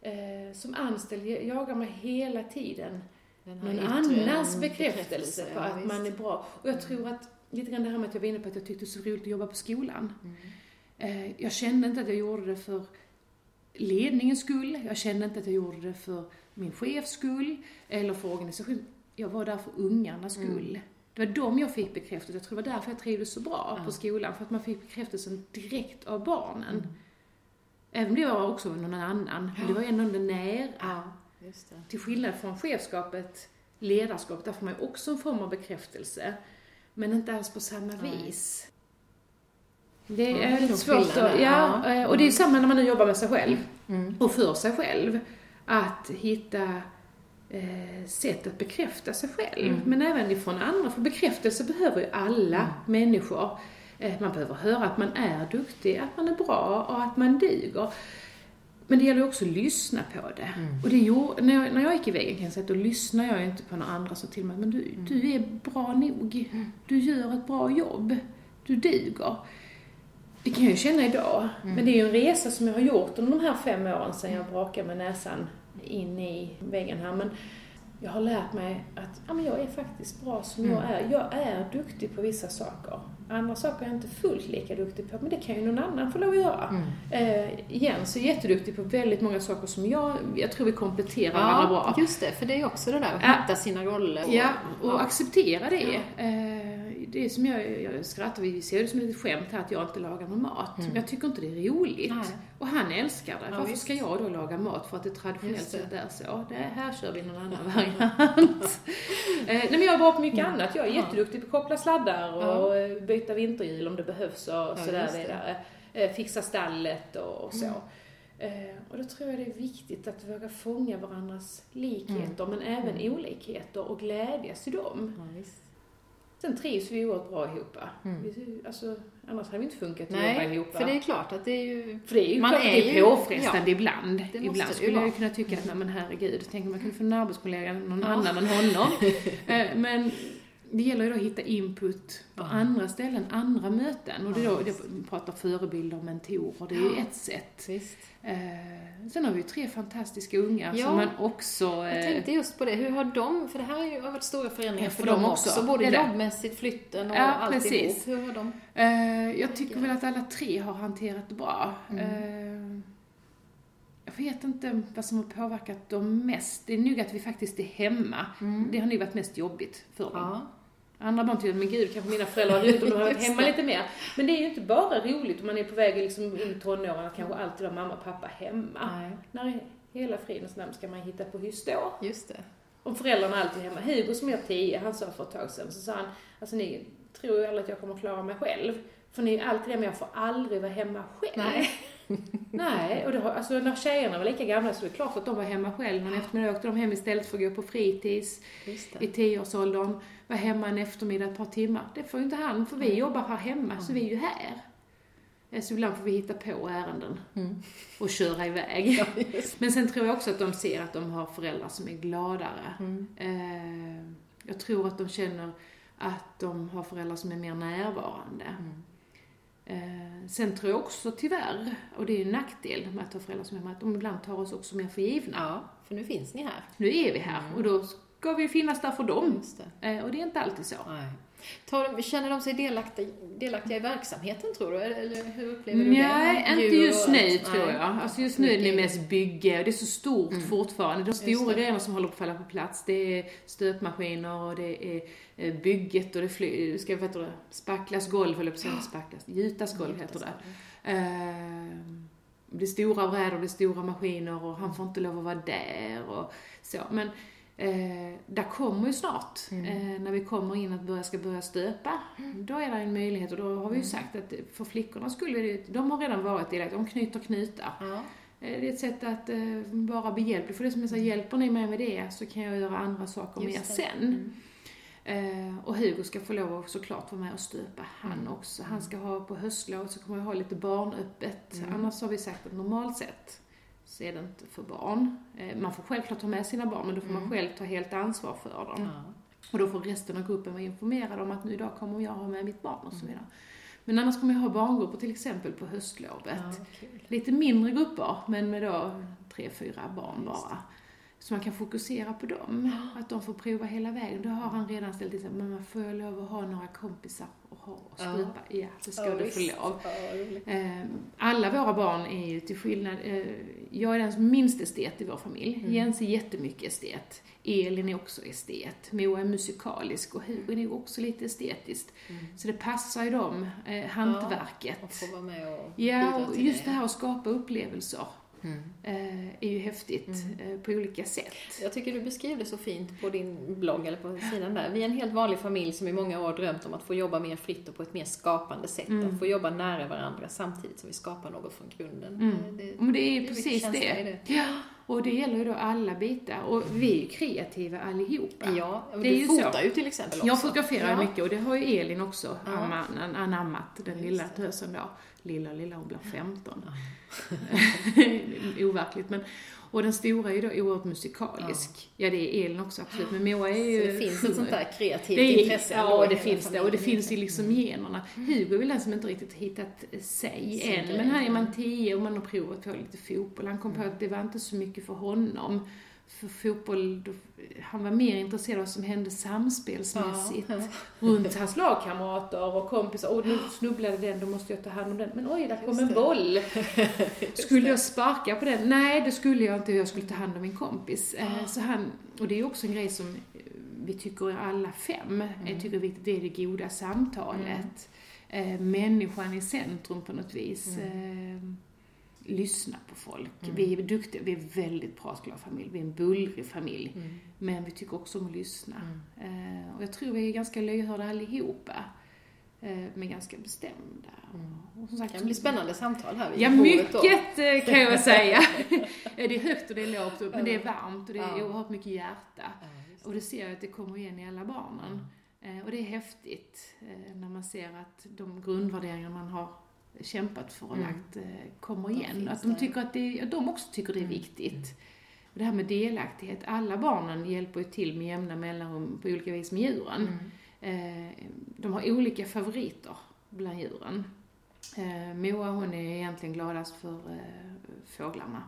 Eh, som anställd jagar man hela tiden någon annans bekräftelse på ja, att visst. man är bra. Och jag tror att, lite grann det här med att jag var inne på att jag tyckte det var så roligt att jobba på skolan. Mm. Eh, jag kände inte att jag gjorde det för ledningens skull, jag kände inte att jag gjorde det för min chefs skull, eller för organisationen. Jag var där för ungarnas Mm. skull. Det var dem jag fick bekräftelse. Jag tror det var därför jag trivdes så bra Ja. på skolan, för att man fick bekräftelsen direkt av barnen. Mm. Även om det var också någon annan, men det var ändå den nära. Ja, just det. Till skillnad från chefskapet, ledarskap, där får man ju också en form av bekräftelse. Men inte alls på samma Nej. vis. Det är lite svårt att, ja, ja. eh, och det är samma när man nu jobbar med sig själv Mm. och för sig själv. Att hitta eh, sätt att bekräfta sig själv, Mm. men även ifrån andra. För bekräftelse behöver ju alla Mm. människor. Eh, man behöver höra att man är duktig, att man är bra och att man duger. Men det gäller också att lyssna på det. Och det gjorde, när, jag, när jag gick i väggen kan jag säga att då lyssnar jag inte på några andra som till mig, men du, du är bra nog. Du gör ett bra jobb. Du duger. Det kan jag ju känna idag. Men det är ju en resa som jag har gjort under de här fem åren sedan jag brakade med näsan in i väggen här. Men jag har lärt mig att ja, men jag är faktiskt bra som jag är. Jag är duktig på vissa saker. Andra saker är jag inte fullt lika duktig på, men det kan ju någon annan få lov att göra. Eh, Jens är jätteduktig på väldigt många saker som jag, jag tror vi kompletterar varandra bra. Ja, just det. För det är också det där att Ja. hitta sina roller. och- Ja, och acceptera det. Eh, Det är som jag, jag skrattar, vi ser det som ett skämt här att jag inte lagar någon mat. Men jag tycker inte det är roligt. Nej. Och han älskar det. Ja, Varför visst. ska jag då laga mat för att det traditionellt sett är så? Det, här kör vi någon annan variant. eh, nej men jag är bra på mycket annat. Jag är jätteduktig på att koppla sladdar och eh, byta vinterhjul om det behövs och sådär just det. vidare. Eh, fixa stallet och, och så. Eh, och då tror jag det är viktigt att våga fånga varandras likheter men även olikheter och glädjas i dem. Ja. Sen trivs vi oerhört bra ihop. Vi, alltså, annars hade vi inte funkat att jobba Nej, ihop. för det är klart att det är ju... För det är ju Man klart är det är påfrestande ja. ibland. Ibland skulle jag ju kunna tycka att, nej men herregud, tänk om man kunde få en arbetskollega, någon annan än honom. Eh, men det gäller ju då att hitta input på andra ställen, andra möten. Och det då, det, pratar förebilder och mentorer, det är ju ett sätt. Visst. Eh, sen har vi ju tre fantastiska ungar Ja. som man också... Jag eh, tänkte just på det, hur har de, för det här har ju varit stora förändringar för, för dem också, också. både jobbmässigt, flytten och Ja, alltihop. Hur har de? Eh, jag tycker väl att alla tre har hanterat det bra. Mm. Eh, jag vet inte vad som har påverkat dem mest. Det är nog att vi faktiskt är hemma. Det har nog varit mest jobbigt för dem. Mm. Ja. Andra barn tycker, men gud, kanske mina föräldrar hade gjort om de hade varit hemma lite mer. Men det är ju inte bara roligt om man är på väg liksom in i tonåren att kanske alltid ha mamma och pappa hemma. Nej, När hela fridens namn ska man hitta på hyss då? just det. Om föräldrarna alltid är hemma. Hugo som är tio, han sa för ett tag sedan, så sa han, alltså ni tror ju alla att jag kommer klara mig själv. För ni är alltid det, men jag får aldrig vara hemma själv. Nej. Nej, och har, alltså när tjejerna var lika gamla så är det klart att de var hemma själv. Men eftermiddag åkte de hem istället för att gå på fritids i tioårsåldern. Var hemma en eftermiddag ett par timmar. Det får ju inte han, för vi jobbar här hemma, så vi är ju här. Eh, Så ibland får vi hitta på ärenden och köra iväg. Men sen tror jag också att de ser att de har föräldrar som är gladare. Eh, jag tror att de känner att de har föräldrar som är mer närvarande. Eh, sen tror jag också tyvärr, och det är en nackdel med att ha föräldrar som är hemma, att de ibland tar oss också mer för givna. Ja, för nu finns ni här. Nu är vi här och då ska vi finnas där för dem. Det. Eh, och det är inte alltid så. De, känner de sig delaktiga, delaktiga i verksamheten tror du? Eller, hur upplever du Nej, det? inte just och nu allt? tror jag. Alltså just nu är det mest bygge och det är så stort fortfarande. De stora grejerna som håller på att falla på plats, det är stöpmaskiner och det är eh, bygget och det fly, ska, vad heter spacklas golv, höll jag på att spacklas, gjutas golv heter det. Eh, det är stora brädor, det är stora maskiner och han får inte lov att vara där och så. Men eh, där kommer ju snart, eh, när vi kommer in att börja, ska börja stöpa, då är det en möjlighet och då har vi ju sagt att för flickorna skulle det, de har redan varit delaktiga, de knyter knutar. Ja. Eh, Det är ett sätt att eh, vara behjälplig. För det som jag säger, hjälper ni mig med det så kan jag göra andra saker med er Just det. sen. Eh, och Hugo ska få lov att såklart vara med och stöpa han också. Han ska ha på höstlovet så kommer jag ha lite barnöppet. Annars har vi sagt att normalt sett så är det inte för barn. Eh, man får självklart ta med sina barn men då får man själv ta helt ansvar för dem. Ja. Och då får resten av gruppen vara informerade om att nu idag kommer jag ha med mitt barn och så vidare. Men annars kommer jag ha barngrupper till exempel på höstlovet. Ja. Lite mindre grupper, men med då tre, fyra barn bara. Så man kan fokusera på dem, att de får prova hela vägen. Då har han redan ställt in sig, mamma får jag lov att ha några kompisar och ha och Ja. stupa? Ja, det ska Ja, du få lov. Ja, roligt. Eh, Alla våra barn är ju till skillnad, eh, jag är den som minst estet i vår familj. Mm. Jens är jättemycket estet. Elin är också estet. Moa är musikalisk och Hugo är också lite estetiskt. Så det passar ju dem, eh, hantverket. Och få vara med och Ja, och just det här att skapa upplevelser Mm. eh, är ju häftigt eh, på olika sätt. Jag tycker du beskrev det så fint på din blogg eller på sidan där. Vi är en helt vanlig familj som i många år drömt om att få jobba mer fritt och på ett mer skapande sätt. Mm. Att få jobba nära varandra samtidigt som vi skapar något från grunden. Mm. Det, Men det är mycket precis det. det. Ja, Och det gäller ju då alla bitar. Och vi är ju kreativa allihopa. Ja, och Det är du ju fotar så. ju till exempel också. Jag fotograferar ja. mycket och det har ju Elin också Ja. amma- anammat, den Just lilla tösen då. Lilla, lilla, hon blir 15. Overkligt. Men, och den stora är ju då oerhört musikalisk. Ja, det är Elin också absolut. Men Moa är Så ju... det finns ett sånt där kreativt det är, intresse. Ja, det finns det. Och det finns ju liksom generna. Hugo är väl den som inte riktigt hittat sig Sin än. Men här är man ja. tio och man har provat på lite fotboll. Han kom på att det var inte så mycket för honom. För fotboll, då, han var mer intresserad av vad som hände samspelsmässigt Ja, runt hans lagkamrater och kompisar. Och nu snubblade den, då måste jag ta hand om den. Men oj, där kom Just en det. boll. Skulle jag sparka på den? Nej, det skulle jag inte. Jag skulle ta hand om min kompis. Eh, Så han, och det är också en grej som eh, vi tycker alla fem mm. tycker är viktigt. Det är det goda samtalet. Eh, människan i centrum på något vis. Eh, lyssna på folk. Vi är duktiga, vi är väldigt pratglad familj. Vi är en bullrig familj. Mm. Men vi tycker också om att lyssna. Eh, och jag tror vi är ganska lyhörda allihopa. Eh, men ganska bestämda. Och som sagt, Det kan bli spännande samtal här vid Ja, bordet då. mycket eh, kan jag säga. det är högt och det är lågt, men det är varmt och det är Ja. oerhört mycket hjärta. Och det ser jag att det kommer igen i alla barnen. Eh, och det är häftigt när man ser att de grundvärderingar man har kämpat för och Mm. lagt eh, kommer igen. att de, tycker att det, att de också tycker det är Mm. viktigt. Och det här med delaktighet. Alla barnen hjälper ju till med jämna mellanrum på olika vis med djuren. Mm. Eh, de har olika favoriter bland djuren. Eh, Moa hon är egentligen gladast för fåglarna.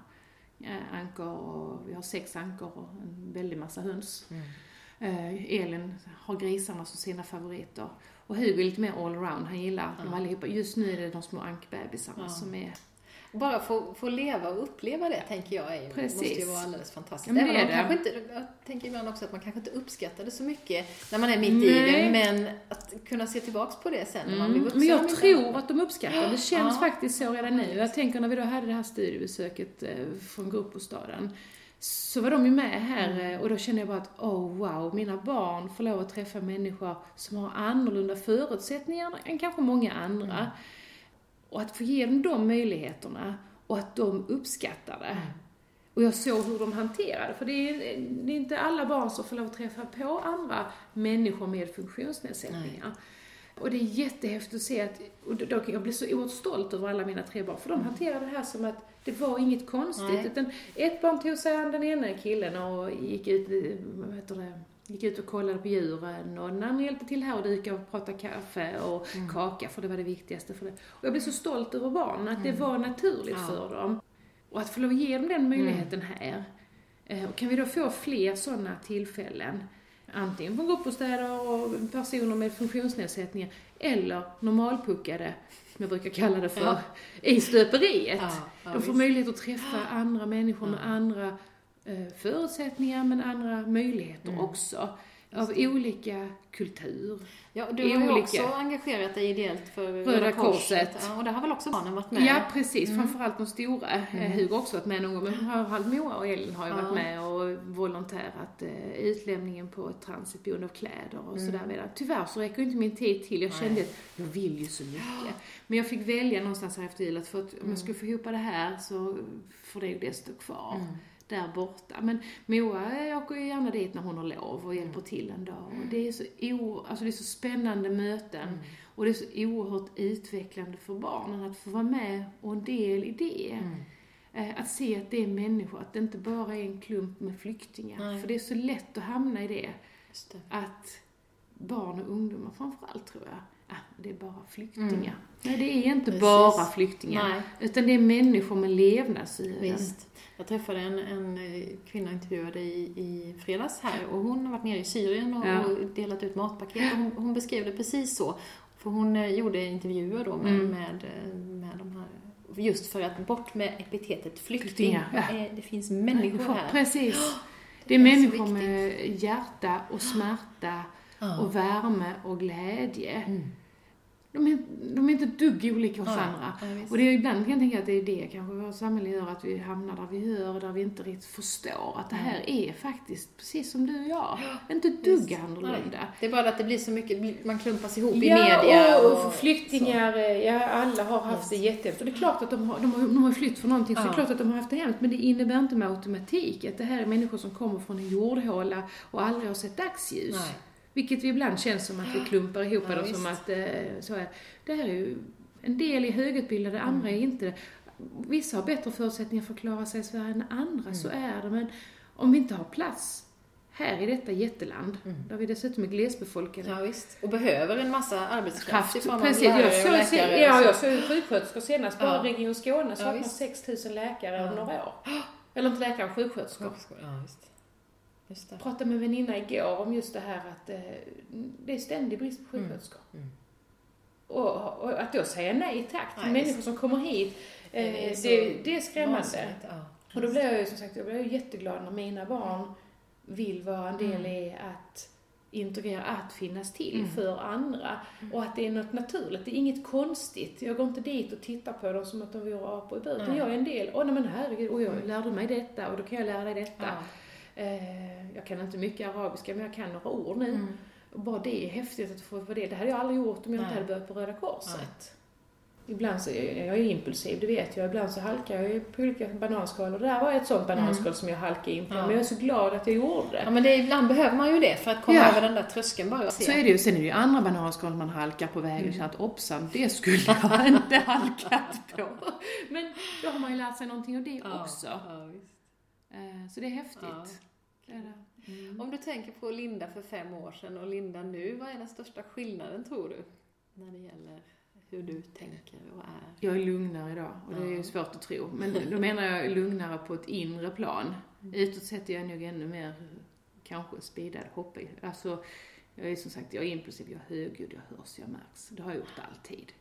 Ankor och, vi har sex ankor och en väldig massa höns. Mm. Eh, Elin har grisarna som sina favoriter. Och Hugo är lite mer allround, han gillar dem Ja. allihopa. Just nu är det de små ankbebisarna Ja. som är... Bara få, få leva och uppleva det tänker jag är, Precis. måste ju vara alldeles fantastiskt. Ja, Även om man kanske inte, jag tänker ibland också att man kanske inte uppskattar det så mycket när man är mitt i Nej. det, men att kunna se tillbaks på det sen när man blir Mm. vuxen. Men jag tror att de uppskattar det. Det känns Ja. faktiskt så redan nu. Jag tänker när vi då hade det här studiebesöket eh, från gruppbostaden så var de ju med här eh, och då kände jag bara att oh wow, mina barn får lov att träffa människor som har annorlunda förutsättningar än kanske många andra. Mm. Och att få ge dem de möjligheterna och att de uppskattar det. Mm. Och jag såg hur de hanterade för det är, det är inte alla barn som får lov att träffa på andra människor med funktionsnedsättningar. Och det är jättehäftigt att se att, och då, jag blir så oerhört stolt över alla mina tre barn, för de hanterade det här som att det var inget konstigt. Nej. Utan ett barn tog sig an den ena killen och gick ut, vad heter det, gick ut och kollade på djuren och den andra hjälpte till här och dyka och prata kaffe och kaka, för det var det viktigaste för det. Och jag blev så stolt över barnen, att det var naturligt Ja. för dem. Och att få lov att ge dem den möjligheten här. Eh, Och kan vi då få fler sådana tillfällen, antingen på gruppbostäder och personer med funktionsnedsättningar, eller normalpuckade, som jag brukar kalla det för, Ja. i stöperiet. Ja, ja, De får visst. möjlighet att träffa andra människor med andra eh, förutsättningar, men andra möjligheter Mm. också. Av olika kultur. Ja, du i har ju olika- också engagerat dig ideellt för Röda Korset. Ja, och där har väl också barnen varit med? Ja, precis. Framförallt de stora. Mm. Hugo har också varit med någon gång, men Moa och Elin har ju Ja. varit med och volontärat eh, utlämningen på ett transitboende av kläder och sådär vidare. Tyvärr så räcker inte min tid till. Jag kände att jag vill ju så mycket. Men jag fick välja någonstans här efter jul att för att om jag skulle få ihop det här så får det ju det stå kvar. Mm. Där borta. Men Moa åker ju gärna dit när hon har lov och hjälper till en dag. Och det är så, o, alltså det är så spännande möten. Och det är så oerhört utvecklande för barnen att få vara med och en del i det. Mm. Eh, Att se att det är människor, att det inte bara är en klump med flyktingar. Nej. För det är så lätt att hamna i det. Det. Att barn och ungdomar framförallt tror jag, det är bara flyktingar. Mm. Nej, det är inte Precis. bara flyktingar. Nej. Utan det är människor med levnadsöden. Visst. Jag träffade en, en eh, kvinna intervjuade i, i fredags här och hon har varit nere i Syrien och, Ja. och delat ut matpaket och hon, hon beskrev det precis så. För hon eh, gjorde intervjuer då med, Mm. med, eh, med de här, just för att bort med epitetet flykting. Ja. Det finns människor här. Precis. Det är är så människor med hjärta och smärta Ja. och värme och glädje. Mm. De är, de är inte ett dugg olika oss Ja, andra. ja, och det är ibland kan jag tänka att det är det kanske vårt samhälle gör, att vi hamnar där vi gör, där vi inte riktigt förstår att det här är faktiskt precis som du och jag. Inte ett dugg Visst. annorlunda. Nej. Det är bara att det blir så mycket, man klumpas ihop i Ja, media. och, och flyktingar, eh, ja alla har haft det jättehemskt. Och det är klart att de har, de har, de har flytt från någonting, så det är klart att de har haft det hemskt. Men det innebär inte med automatik att det här är människor som kommer från en jordhåla och aldrig har sett dagsljus. Nej. Vilket vi ibland känns som att vi klumpar ihop Ja, visst. som att eh, så är. Det här är ju en del är högutbildade, andra Mm. är inte det. Vissa har bättre förutsättningar för att klara sig i Sverige än andra, så Mm. är det. Men om vi inte har plats här i detta jätteland, Mm. där vi dessutom är glesbefolkade, Ja, visst. Och behöver en massa arbetskraft kraft. i form av Precis, lärare jag och läkare. ja, så. jag såg sjuksköterskor senast, bara Ja. Region Skåne Ja, saknar visst. 6000 läkare Ja. om några år. Eller inte läkare, sjuksköterskor. Ja, visst. Just det. Pratade med en väninna igår om just det här att eh, det är ständig brist på sjuksköterskor. Mm. Och, och att då säga nej tack till Nej, människor som kommer hit, eh, Det är det, så det, är skrämmande. Ja. Och då blev jag ju som sagt, jag ju jätteglad när mina barn vill vara en del Mm. i att integrera, att finnas till Mm. för andra. Och att det är något naturligt, det är inget konstigt. Jag går inte dit och tittar på dem som att de vore apor i bur, utan Nej. jag är en del. Åh nej men herregud, och jag lärde mig detta och då kan jag lära dig detta. Eh, jag kan inte mycket arabiska men jag kan några ord nu. Mm. Bara det är häftigt att få vara det. Det hade jag aldrig gjort om jag inte Nej. hade börjat på Röda Korset. Nej. Ibland så, jag är impulsiv, det vet jag. Ibland så halkar jag på olika bananskal och det där var ett sånt bananskal som jag halkade in på. Ja. Men jag är så glad att jag gjorde det. Ja, men det, ibland behöver man ju det för att komma Ja. över den där tröskeln bara. Så är det ju. Sen är det ju andra bananskal man halkar på vägen och känner att hoppsan, det skulle jag inte halkat på. Men då har man ju lärt sig någonting av det Ja, också. Eh, Så det är häftigt. Ja. Det är det. Om du tänker på Linda för fem år sedan och Linda nu, vad är den största skillnaden tror du? När det gäller hur du tänker och är? Jag är lugnare idag och det är ju Ja. svårt att tro. Men då menar jag lugnare på ett inre plan. Utåt sett är jag nog ännu mer kanske speedad, hoppig. Alltså, jag är som sagt, jag är impulsiv, jag är högljudd, jag hörs, jag märks. Det har jag gjort alltid.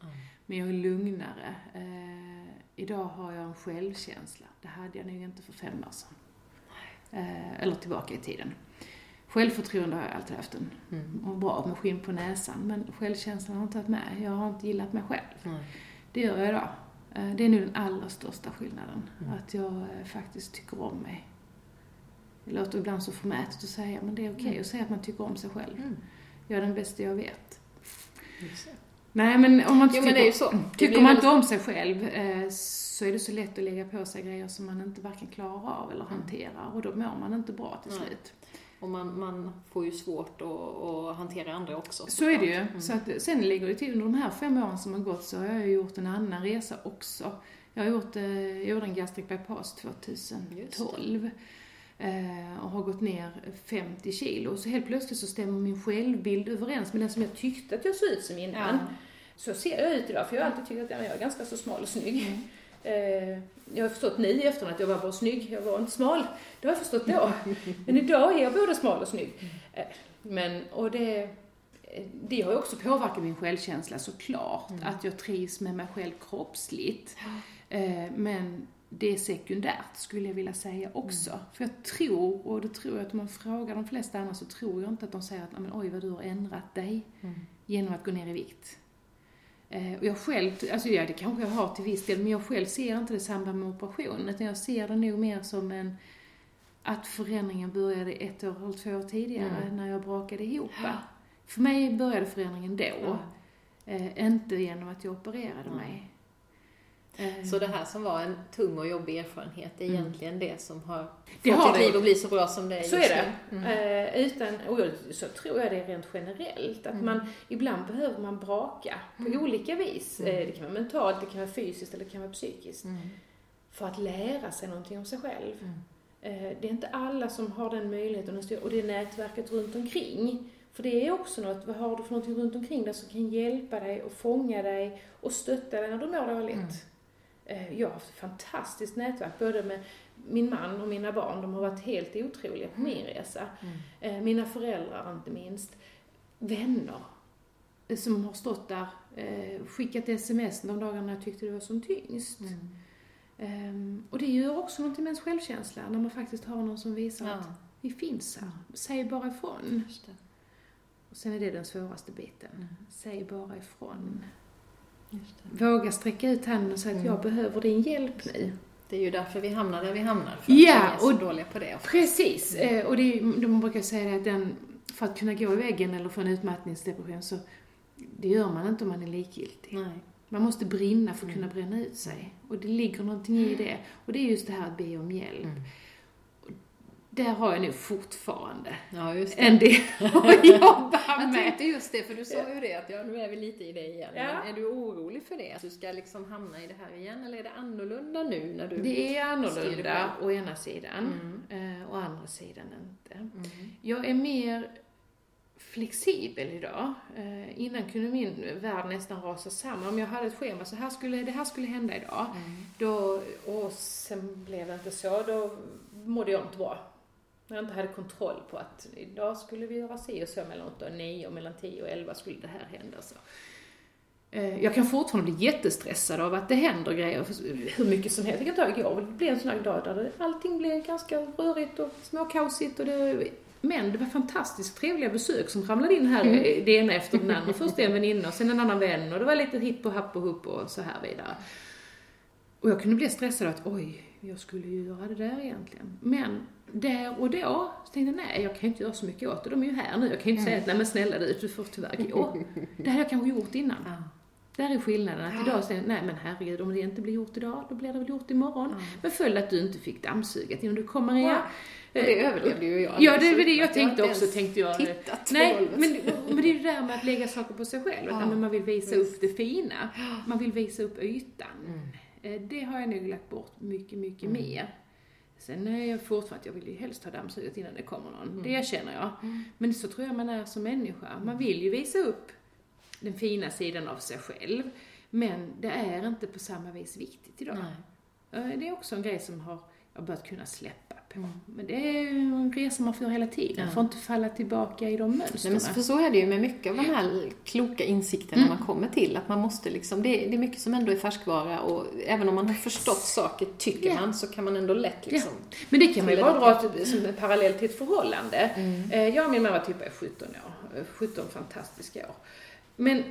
Men jag är lugnare. Eh, idag har jag en självkänsla. Det hade jag nog inte för fem år sedan. Eh, eller tillbaka i tiden. Självförtroende har jag alltid haft en, Mm. och bra med skinn på näsan. Men självkänslan har jag inte haft med. Jag har inte gillat mig själv. Nej. Det gör jag idag. Eh, Det är nu den allra största skillnaden. Mm. Att jag eh, faktiskt tycker om mig. Det låter ibland så förmätet att säga, men det är okej Mm. att säga att man tycker om sig själv. Mm. Jag är den bästa jag vet. Det. Nej, men om man inte Jo, tycker, tycker man väldigt- inte om sig själv eh, så är det så lätt att lägga på sig grejer som man inte varken klarar av eller hanterar. Och då mår man inte bra till Nej. slut. Och man, man får ju svårt att, att hantera andra också. Så är det ju. Mm. Så att, sen ligger det till, under de här fem åren som har gått så har jag ju gjort en annan resa också. Jag har gjort, eh, jag gjorde en gastric bypass 2012. Eh, och har gått ner 50 kilo. Så helt plötsligt så stämmer min självbild överens med den som jag tyckte att jag såg ut som innan. Ja. Så ser jag ut idag, för jag har alltid tyckt att ja, jag är ganska så smal och snygg. Mm. Eh, jag har förstått nu efterhand att jag var bara snygg, jag var inte smal. Det har jag förstått då. Men idag är jag både smal och snygg. Eh, men, och det, det har ju också påverkat min självkänsla såklart. Mm. Att jag trivs med mig själv kroppsligt. Men det är sekundärt skulle jag vilja säga också. Mm. För jag tror, och det tror jag att om man frågar de flesta andra så tror jag inte att de säger att "Nej, men, oj vad du har ändrat dig Mm. genom att gå ner i vikt. Eh, och jag själv, alltså ja det kanske jag har till viss del, men jag själv ser inte det i samband med operationen utan jag ser det nog mer som en att förändringen började ett år eller två år tidigare Mm. när jag brakade ihop. För mig började förändringen då, eh, inte genom att jag opererade mig. Så det här som var en tung och jobbig erfarenhet är Mm. egentligen det som har Det fått har ditt liv att bli så bra som det är Så just är det. Mm. Eh, utan, och så tror jag det är rent generellt. Att Mm. man, ibland behöver man braka på Mm. olika vis. Mm. Eh, det kan vara mentalt, det kan vara fysiskt eller det kan vara psykiskt. Mm. För att lära sig någonting om sig själv. Mm. Eh, det är inte alla som har den möjligheten och det är nätverket runt omkring. För det är också något, vad har du för någonting runt omkring dig som kan hjälpa dig och fånga dig och stötta dig när du mår dåligt. Mm. Eh, Jag har haft ett fantastiskt nätverk, både med min man och mina barn. De har varit helt otroliga på min resa. Mm. Eh, Mina föräldrar inte minst. Vänner eh, som har stått där, skickat sms de dagarna jag tyckte det var som tyngst. Mm. Ehm, Och det gör också någonting med ens självkänsla, när man faktiskt har någon som visar Ja, att vi finns här. Säg bara ifrån. Och sen är det den svåraste biten. Mm. Säg bara ifrån. Våga sträcka ut handen och säga att Mm. jag behöver din hjälp nu. det är ju därför vi hamnar där vi hamnar. För Ja, att vi är så och- dåliga på det. oftast. Precis, eh, och det är, de brukar säga att den, för att kunna gå i väggen eller få en utmattningsdepression så det gör man inte om man är likgiltig. Nej. Man måste brinna för att Mm. kunna bränna ut sig. Och det ligger någonting i det. Och det är just det här att be om hjälp. Mm. Där har jag nu fortfarande Ja, just det. en del att jobba Jag med. tänkte just det, för du sa ju det att ja, nu är vi lite i det igen. Ja. Men är du orolig för det? Att du ska liksom hamna i det här igen? Eller är det annorlunda nu när du... Det är annorlunda å ena sidan, Mm. eh, å andra sidan inte. Mm. Jag är mer flexibel idag. Eh, innan kunde min värld nästan rasa samman. Om jag hade ett schema, så här skulle, det här skulle hända idag. Mm. Då, och sen blev det inte så, då mådde jag inte bra. När jag inte hade kontroll på att idag skulle vi göra si och så mellan 8 och 9 och mellan 10 och 11 skulle det här hända. Så. Eh, Jag kan fortfarande bli jättestressad av att det händer grejer hur mycket som helst. Jag kan ta igår, det blev en sån här dag där allting blev ganska rörigt och småkaosigt och det men det var fantastiskt trevliga besök som ramlade in här, eh, det ena efter den andra. Först en väninna och sen en annan vän och det var lite hipp och happ och hupp och så här vidare. Och jag kunde bli stressad att oj, jag skulle ju göra det där egentligen. Men där och då så tänkte jag nej, jag kan inte göra så mycket åt det. De är ju här nu. Jag kan ju inte säga att nej men snälla du, du får tyvärr gå. Det hade jag kanske gjort innan. Ja. Där är skillnaden. Att idag säger jag, nej men herregud, om det inte blir gjort idag, då blir det väl gjort imorgon. Ja. Men följ att du inte fick dammsuget innan du kommer igen. Och det överlevde ju jag. Ja, det var det Jag jag tänkte inte också, tänkte jag. Tittat Nej, men, men det är ju det där med att lägga saker på sig själv. Att Ja, man vill visa visst. upp det fina. Man vill visa upp ytan. Mm. Eh, Det har jag nog lagt bort mycket, mycket Mm. mer. Sen är jag fortfarande att jag vill ju helst ha dammsuget innan det kommer någon. Mm. Det erkänner jag. Men så tror jag man är som människa. Man vill ju visa upp den fina sidan av sig själv. Men det är inte på samma vis viktigt idag. Nej. Eh, Det är också en grej som har jag börjat kunna släppa på. Mm. Men det är ju en resa man får hela tiden. Ja. Får inte falla tillbaka i de Nej, mönstren. men för så är det ju med mycket av de här kloka insikterna Mm. man kommer till. Att man måste liksom, det, är- det är mycket som ändå är färskvara och även om man har förstått saker, tycker Ja. man, så kan man ändå lätt liksom... Men det kan man ju bara dra till, som en parallell till ett förhållande. Mm. Eh, Jag och min mamma typ är 17 år. Eh, 17 fantastiska år. Men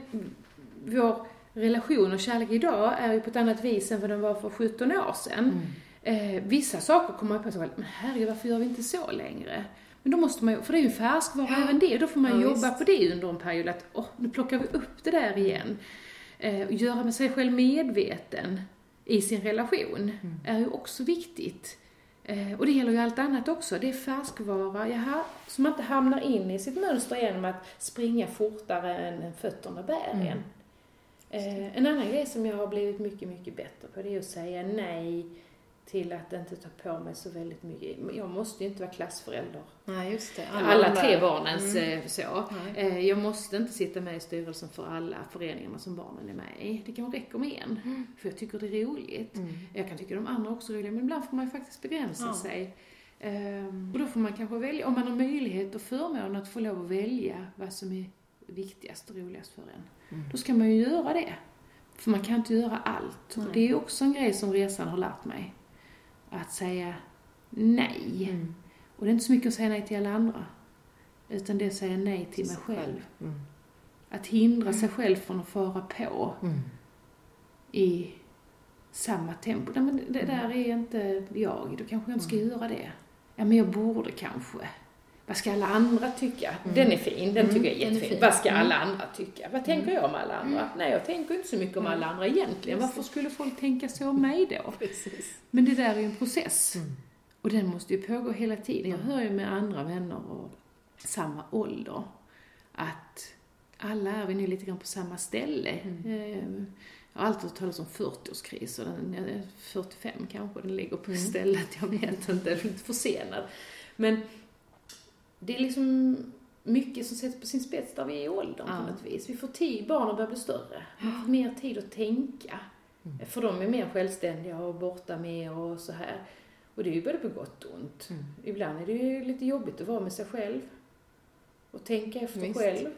vår relation och kärlek idag är ju på ett annat vis än vad den var för 17 år sedan. Mm. Eh, vissa saker kommer man på sig men herregud varför gör vi inte så längre? Men då måste man ju, för det är ju färskvara även det, då får man Ja, jobba visst. på det under en period att, åh, nu plockar vi upp det där igen. Eh, och göra med sig själv medveten i sin relation Mm. är ju också viktigt. Eh, och det gäller ju allt annat också. Det är färskvara, jaha, så man inte hamnar in i sitt mönster genom att springa fortare än fötterna bär Mm. en. Eh, en annan grej som jag har blivit mycket, mycket bättre på det är att säga nej till att inte ta på mig så väldigt mycket. Jag måste ju inte vara klassförälder. Nej, just det. Alla, de tre barnens Mm. eh, så. Nej. Eh, Jag måste inte sitta med i styrelsen för alla föreningarna som barnen är med i. Det kan räcka med en. För jag tycker det är roligt. Mm. Jag kan tycka de andra också är roliga, men ibland får man ju faktiskt begränsa Ja. sig. Ehm, och då får man kanske välja, om man har möjlighet och förmånen att få lov att välja vad som är viktigast och roligast för en. Mm. Då ska man ju göra det. För man kan inte göra allt. Nej. Och det är också en grej som resan har lärt mig. Att säga nej. Mm. Och det är inte så mycket att säga nej till alla andra. Utan det är att säga nej till mig själv. Mm. Att hindra sig själv från att fara på Mm. i samma tempo. Nej, men det där är inte jag. Då kanske jag inte ska göra det. Ja, men jag borde kanske. Vad ska alla andra tycka? Den är fin, den Mm, tycker jag är den är jättefin. fin. Vad ska Mm. alla andra tycka? Vad tänker jag om alla andra? Nej, jag tänker inte så mycket om alla andra egentligen. Varför skulle folk tänka så om mig då? Precis. Men det där är ju en process. Mm. Och den måste ju pågå hela tiden. Jag hör ju med andra vänner och samma ålder att alla är vi nu lite grann på samma ställe. Eh, Jag har alltid hört talas om 40-årskris och den är 45 kanske den ligger på stället. Jag vet inte, jag är lite försenad. Men det är liksom mycket som sätts på sin spets där vi är i åldern Ja. på något vis. Vi får tid, barnen börjar bli större. Man får mer tid att tänka. För de är mer självständiga och borta mer och så här. Och det är ju både på gott och ont. Mm. Ibland är det ju lite jobbigt att vara med sig själv. Och tänka efter Visst. själv.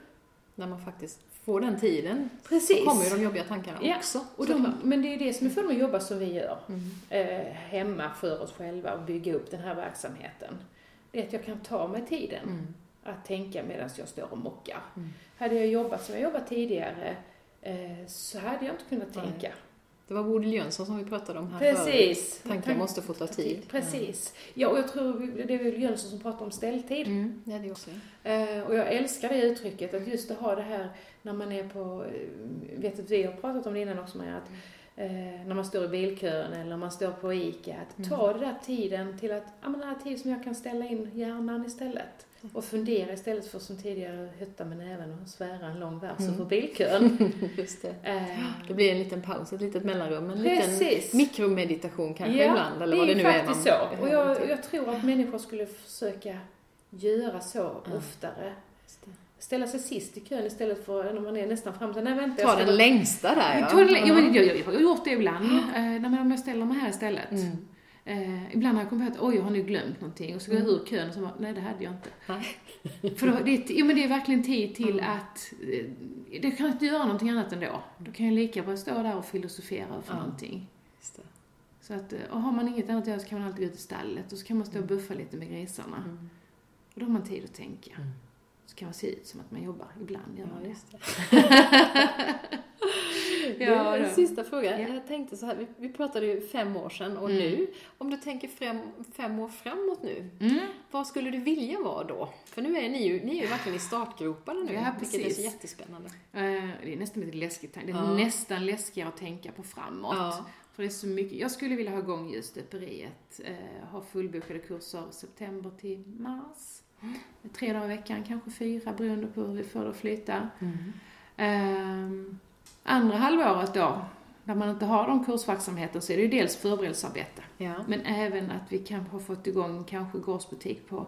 När man faktiskt får den tiden Precis. så kommer ju de jobbiga tankarna Ja, också. Och de, men det är det som är för att jobba som vi gör. Mm. Eh, hemma för oss själva och bygga upp den här verksamheten. Det är att jag kan ta mig tiden Mm. att tänka medan jag står och mockar. Mm. Hade jag jobbat som jag jobbat tidigare eh, så hade jag inte kunnat Nej. tänka. Det var Bodil Jönsson som vi pratade om här Precis. förut. Tankar måste få ta tid. Precis. Ja, och jag tror det är väl Jönsson som pratar om ställtid. Mm. Ja, det också. Eh, och jag älskar det uttrycket, att just att ha det här när man är på, eh, vet att vi har pratat om det innan också med att eh, när man står i bilkön eller när man står på ICA, att ta den där tiden till att, ja men den här tiden som jag kan ställa in hjärnan istället. Och fundera istället för som tidigare hytta med näven och svära en lång vers Mm. för bilkön. Just det. Eh, Det blir en liten paus, ett litet mellanrum, en Precis. liten mikromeditation kanske ibland, eller vad det nu är man faktiskt så. Och jag, jag tror att människor skulle försöka göra så Ja. oftare. Ställa sig sist i kön istället för när man är nästan framme. Så, Nej, vänta, jag Ta den längsta där ja. Ta den, ja, men jag, jag har gjort det ibland. Eh, nej, men om jag ställer mig här istället. Mm. Eh, ibland har jag kommit på att oj, jag har nu glömt någonting. Och så går jag ur kön och så bara, nej det hade jag inte. För då, det, är, jo, men det är verkligen tid till Mm. att, eh, det kan inte göra någonting annat ändå. Då kan jag lika bra stå där och filosofera för Ja. någonting. Så att, eh, och har man inget annat att göra så kan man alltid gå ut i stallet och så kan man stå och buffa lite med grisarna. Mm. Och då har man tid att tänka. Så kan man se ut som att man jobbar. Ibland gör man Ja, det. det. Ja, en sista fråga. Ja. Jag tänkte så här, vi, vi pratade ju fem år sedan och Mm. nu, om du tänker fem, fem år framåt nu, Mm. vad skulle du vilja vara då? För nu är ni ju, ni är ju verkligen i startgroparna nu, Ja, vilket är så jättespännande. Eh, Det är nästan lite läskigt. Det är Ja. nästan läskigare att tänka på framåt. Ja. För det är så mycket. Jag skulle vilja ha igång just döperiet. Eh, ha fullbokade kurser september till mars. Tre dagar i veckan, kanske fyra, beroende på hur vi får det att flyta. Ehm, andra halvåret då, när man inte har de kursverksamheten, så är det ju dels förberedelsearbete. Ja. Men även att vi kan ha fått igång kanske gårdsbutik på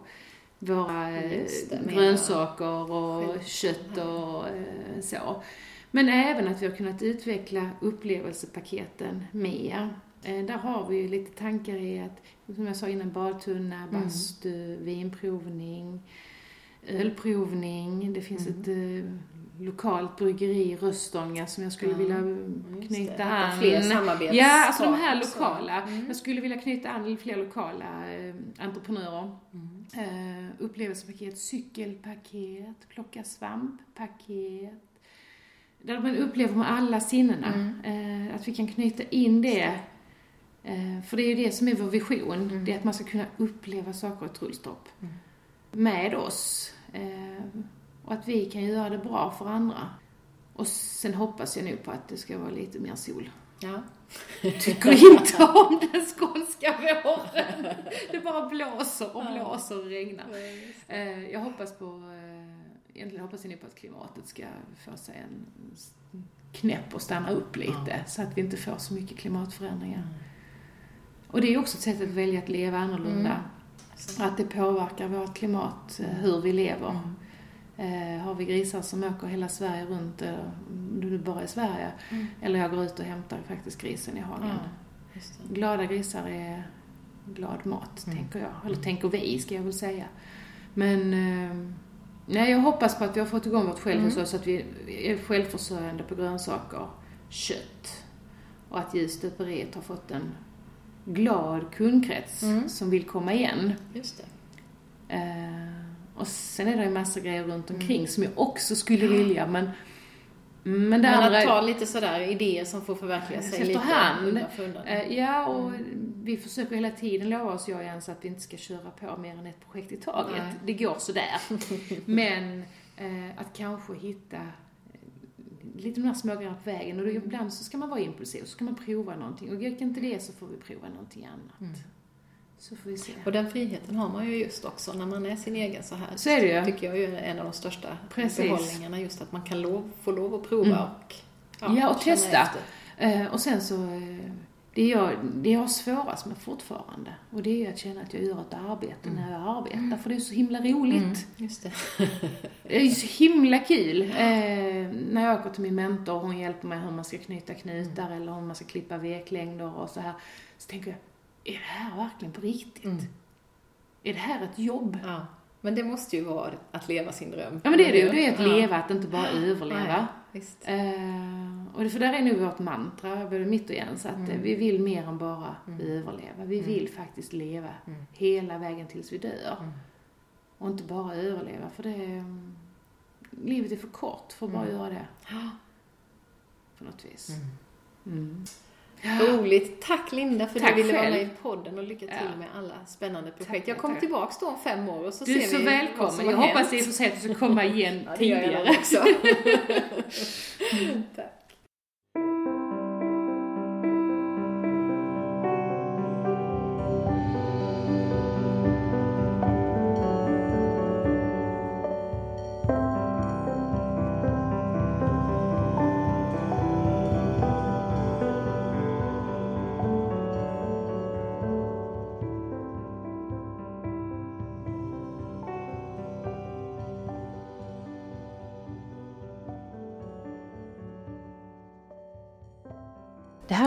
våra eh, det, grönsaker och själv- kött och eh, så. Men även att vi har kunnat utveckla upplevelsepaketen mer. Eh, där har vi lite tankar i att, som jag sa innan, badtunna, Mm. bastu, vinprovning, ölprovning. Det finns Mm. ett eh, lokalt bryggeri i Röstånga som jag skulle Ja, vilja knyta det, an. fler samarbets Ja, alltså de här lokala. Mm. Jag skulle vilja knyta an fler lokala eh, entreprenörer. Mm. Eh, upplevelsepaket, cykelpaket, plocka svamppaket. Där man upplever med alla sinnena. Mm. Eh, att vi kan knyta in det. Eh, för det är ju det som är vår vision. Mm. Det är att man ska kunna uppleva saker i Trullstorp. Mm. Med oss. Eh, och att vi kan göra det bra för andra. Och sen hoppas jag nog på att det ska vara lite mer sol. Ja. Tycker inte om den skånska våren. Det bara blåser och blåser och regnar. Eh, Jag hoppas på, egentligen hoppas jag nu på att klimatet ska få sig en knäpp och stanna upp lite. Så att vi inte får så mycket klimatförändringar. Och det är också ett sätt att välja att leva annorlunda. Att det påverkar vårt klimat, eh, hur vi lever. Eh, har vi grisar som åker hela Sverige runt, eller om det nu bara är Sverige, Mm. eller jag går ut och hämtar faktiskt grisen i hagen. Glada grisar är glad mat, Mm. tänker jag. Eller tänker vi, ska jag väl säga. Men eh, nej, jag hoppas på att vi har fått igång vårt självhushåll Mm. så att vi är självförsörjande på grönsaker, kött. Och att Ljusdöperiet har fått en glad kundkrets Mm. som vill komma igen. Just det. Eh, och sen är det ju massa grejer runt omkring Mm. som jag också skulle vilja, men men det Men andra... att ta lite sådär idéer som får förverkliga sig lite Efterhand. undan för undan. Eh, Ja, och vi försöker hela tiden lova oss, jag och Jens, att vi inte ska köra på mer än ett projekt i taget. Nej. Det går sådär. Men eh, att kanske hitta lite de här små grejerna på vägen. Och då, ibland så ska man vara impulsiv, så ska man prova någonting. Och gick inte det så får vi prova någonting annat. Mm. Så får vi se. Och den friheten har man ju just också när man är sin egen så här. Så är det ju. tycker jag är en av de största Precis. behållningarna. Just att man kan lov, få lov att prova Mm. och Ja, och känna testa. efter. Eh, och sen så, eh, det jag, det jag har svårast med fortfarande, och det är att känna att jag gör ett arbete när jag arbetar, för det är så himla roligt. Mm, just det. Det är så himla kul. Eh, när jag åker till min mentor och hon hjälper mig hur man ska knyta knutar eller hur man ska klippa veklängder och så här. Så tänker jag, är det här verkligen på riktigt? Mm. Är det här ett jobb? Ja. Men det måste ju vara att leva sin dröm. Ja men det är det ju. Det är att leva, att inte bara överleva. Nej, visst. Eh, och det, för där är nog vårt mantra, både mitt och Jens, att eh, vi vill mer än bara överleva. Vi vill faktiskt leva Mm. hela vägen tills vi dör. Mm. Och inte bara överleva, för det. Livet är för kort för att bara Mm. göra det. På något vis. Mm. Mm. Roligt. Tack Linda för att du ville vara själv. med i podden och lycka till Ja. med alla spännande projekt. Tack, jag kommer tillbaks då om fem år och så Du är ser så vi vad välkommen. som Jag har hoppas i och för sig att du ska komma igen Ja, jag tidigare. också. Tack.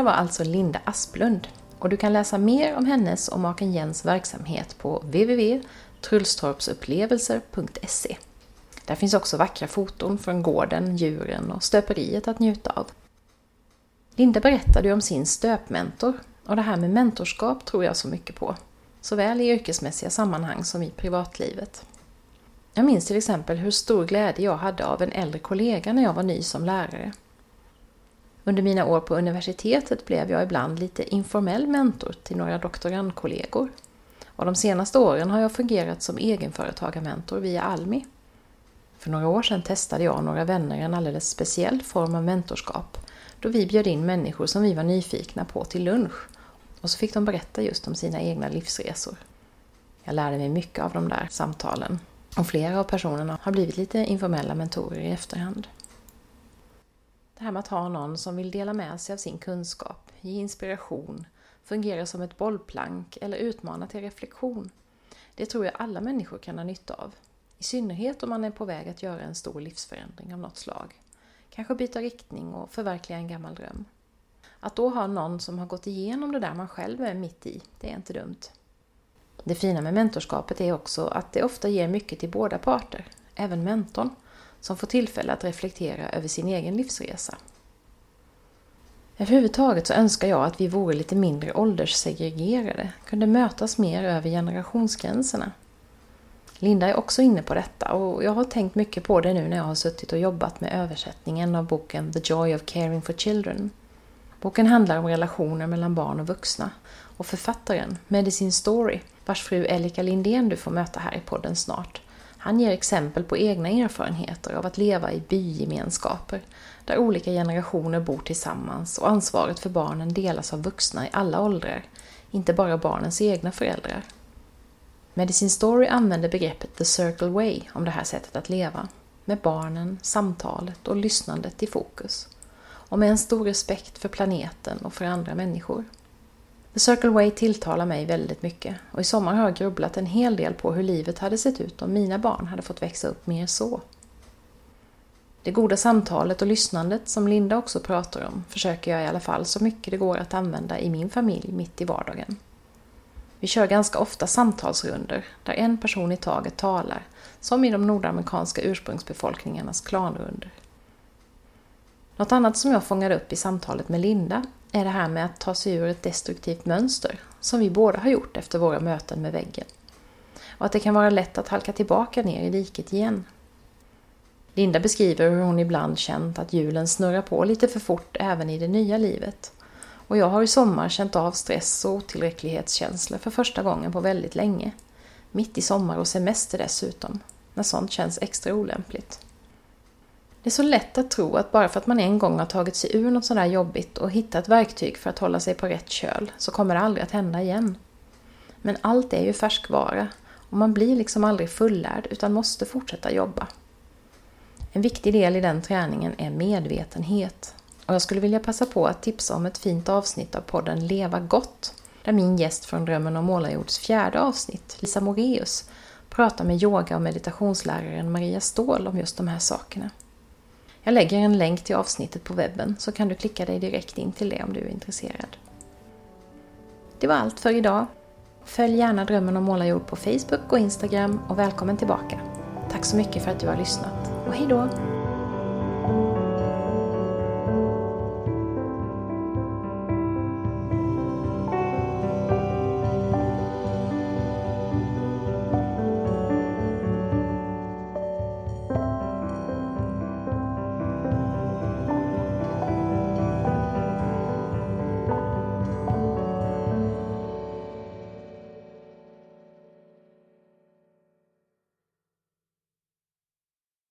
Var alltså Linda Asplund och du kan läsa mer om hennes och maken Jens verksamhet på www.trullstorpsupplevelser.se. Där finns också vackra foton från gården, djuren och stöperiet att njuta av. Linda berättade ju om sin stöpmentor och det här med mentorskap tror jag så mycket på. Såväl i yrkesmässiga sammanhang som i privatlivet. Jag minns till exempel hur stor glädje jag hade av en äldre kollega när jag var ny som lärare. Under mina år på universitetet blev jag ibland lite informell mentor till några doktorandkollegor. Och de senaste åren har jag fungerat som egenföretagarmentor via Almi. För några år sedan testade jag och några vänner en alldeles speciell form av mentorskap då vi bjöd in människor som vi var nyfikna på till lunch och så fick de berätta just om sina egna livsresor. Jag lärde mig mycket av de där samtalen och flera av personerna har blivit lite informella mentorer i efterhand. Det här med att ha någon som vill dela med sig av sin kunskap, ge inspiration, fungera som ett bollplank eller utmana till reflektion. Det tror jag alla människor kan ha nytta av. I synnerhet om man är på väg att göra en stor livsförändring av något slag. Kanske byta riktning och förverkliga en gammal dröm. Att då ha någon som har gått igenom det där man själv är mitt i, det är inte dumt. Det fina med mentorskapet är också att det ofta ger mycket till båda parter, även mentorn, som får tillfälle att reflektera över sin egen livsresa. Överhuvudtaget så önskar jag att vi vore lite mindre ålderssegregerade, kunde mötas mer över generationsgränserna. Linda är också inne på detta och jag har tänkt mycket på det nu när jag har suttit och jobbat med översättningen av boken The Joy of Caring for Children. Boken handlar om relationer mellan barn och vuxna och författaren, Medicine Story, vars fru Elika Lindén du får möta här i podden snart, han ger exempel på egna erfarenheter av att leva i bygemenskaper där olika generationer bor tillsammans och ansvaret för barnen delas av vuxna i alla åldrar, inte bara barnens egna föräldrar. Medicine Story använder begreppet the circle way om det här sättet att leva, med barnen, samtalet och lyssnandet i fokus. Och med en stor respekt för planeten och för andra människor. The Circle Way tilltalar mig väldigt mycket och i sommar har jag grubblat en hel del på hur livet hade sett ut om mina barn hade fått växa upp mer så. Det goda samtalet och lyssnandet som Linda också pratar om försöker jag i alla fall så mycket det går att använda i min familj mitt i vardagen. Vi kör ganska ofta samtalsrunder där en person i taget talar, som i de nordamerikanska ursprungsbefolkningarnas klanrunder. Något annat som jag fångade upp i samtalet med Linda är det här med att ta sig ur ett destruktivt mönster, som vi båda har gjort efter våra möten med väggen. Och att det kan vara lätt att halka tillbaka ner i diket igen. Linda beskriver hur hon ibland känt att hjulen snurrar på lite för fort även i det nya livet. Och jag har i sommar känt av stress och otillräcklighetskänslor för första gången på väldigt länge. Mitt i sommar och semester dessutom, när sånt känns extra olämpligt. Det är så lätt att tro att bara för att man en gång har tagit sig ur något sådär jobbigt och hittat verktyg för att hålla sig på rätt köl så kommer det aldrig att hända igen. Men allt är ju färskvara och man blir liksom aldrig fullärd utan måste fortsätta jobba. En viktig del i den träningen är medvetenhet. Och jag skulle vilja passa på att tipsa om ett fint avsnitt av podden Leva gott där min gäst från Drömmen om Målarjords fjärde avsnitt, Lisa Moreus, pratar med yoga och meditationsläraren Maria Ståhl om just de här sakerna. Jag lägger en länk till avsnittet på webben så kan du klicka dig direkt in till det om du är intresserad. Det var allt för idag. Följ gärna Drömmen om Målarjord på Facebook och Instagram och välkommen tillbaka. Tack så mycket för att du har lyssnat och hejdå!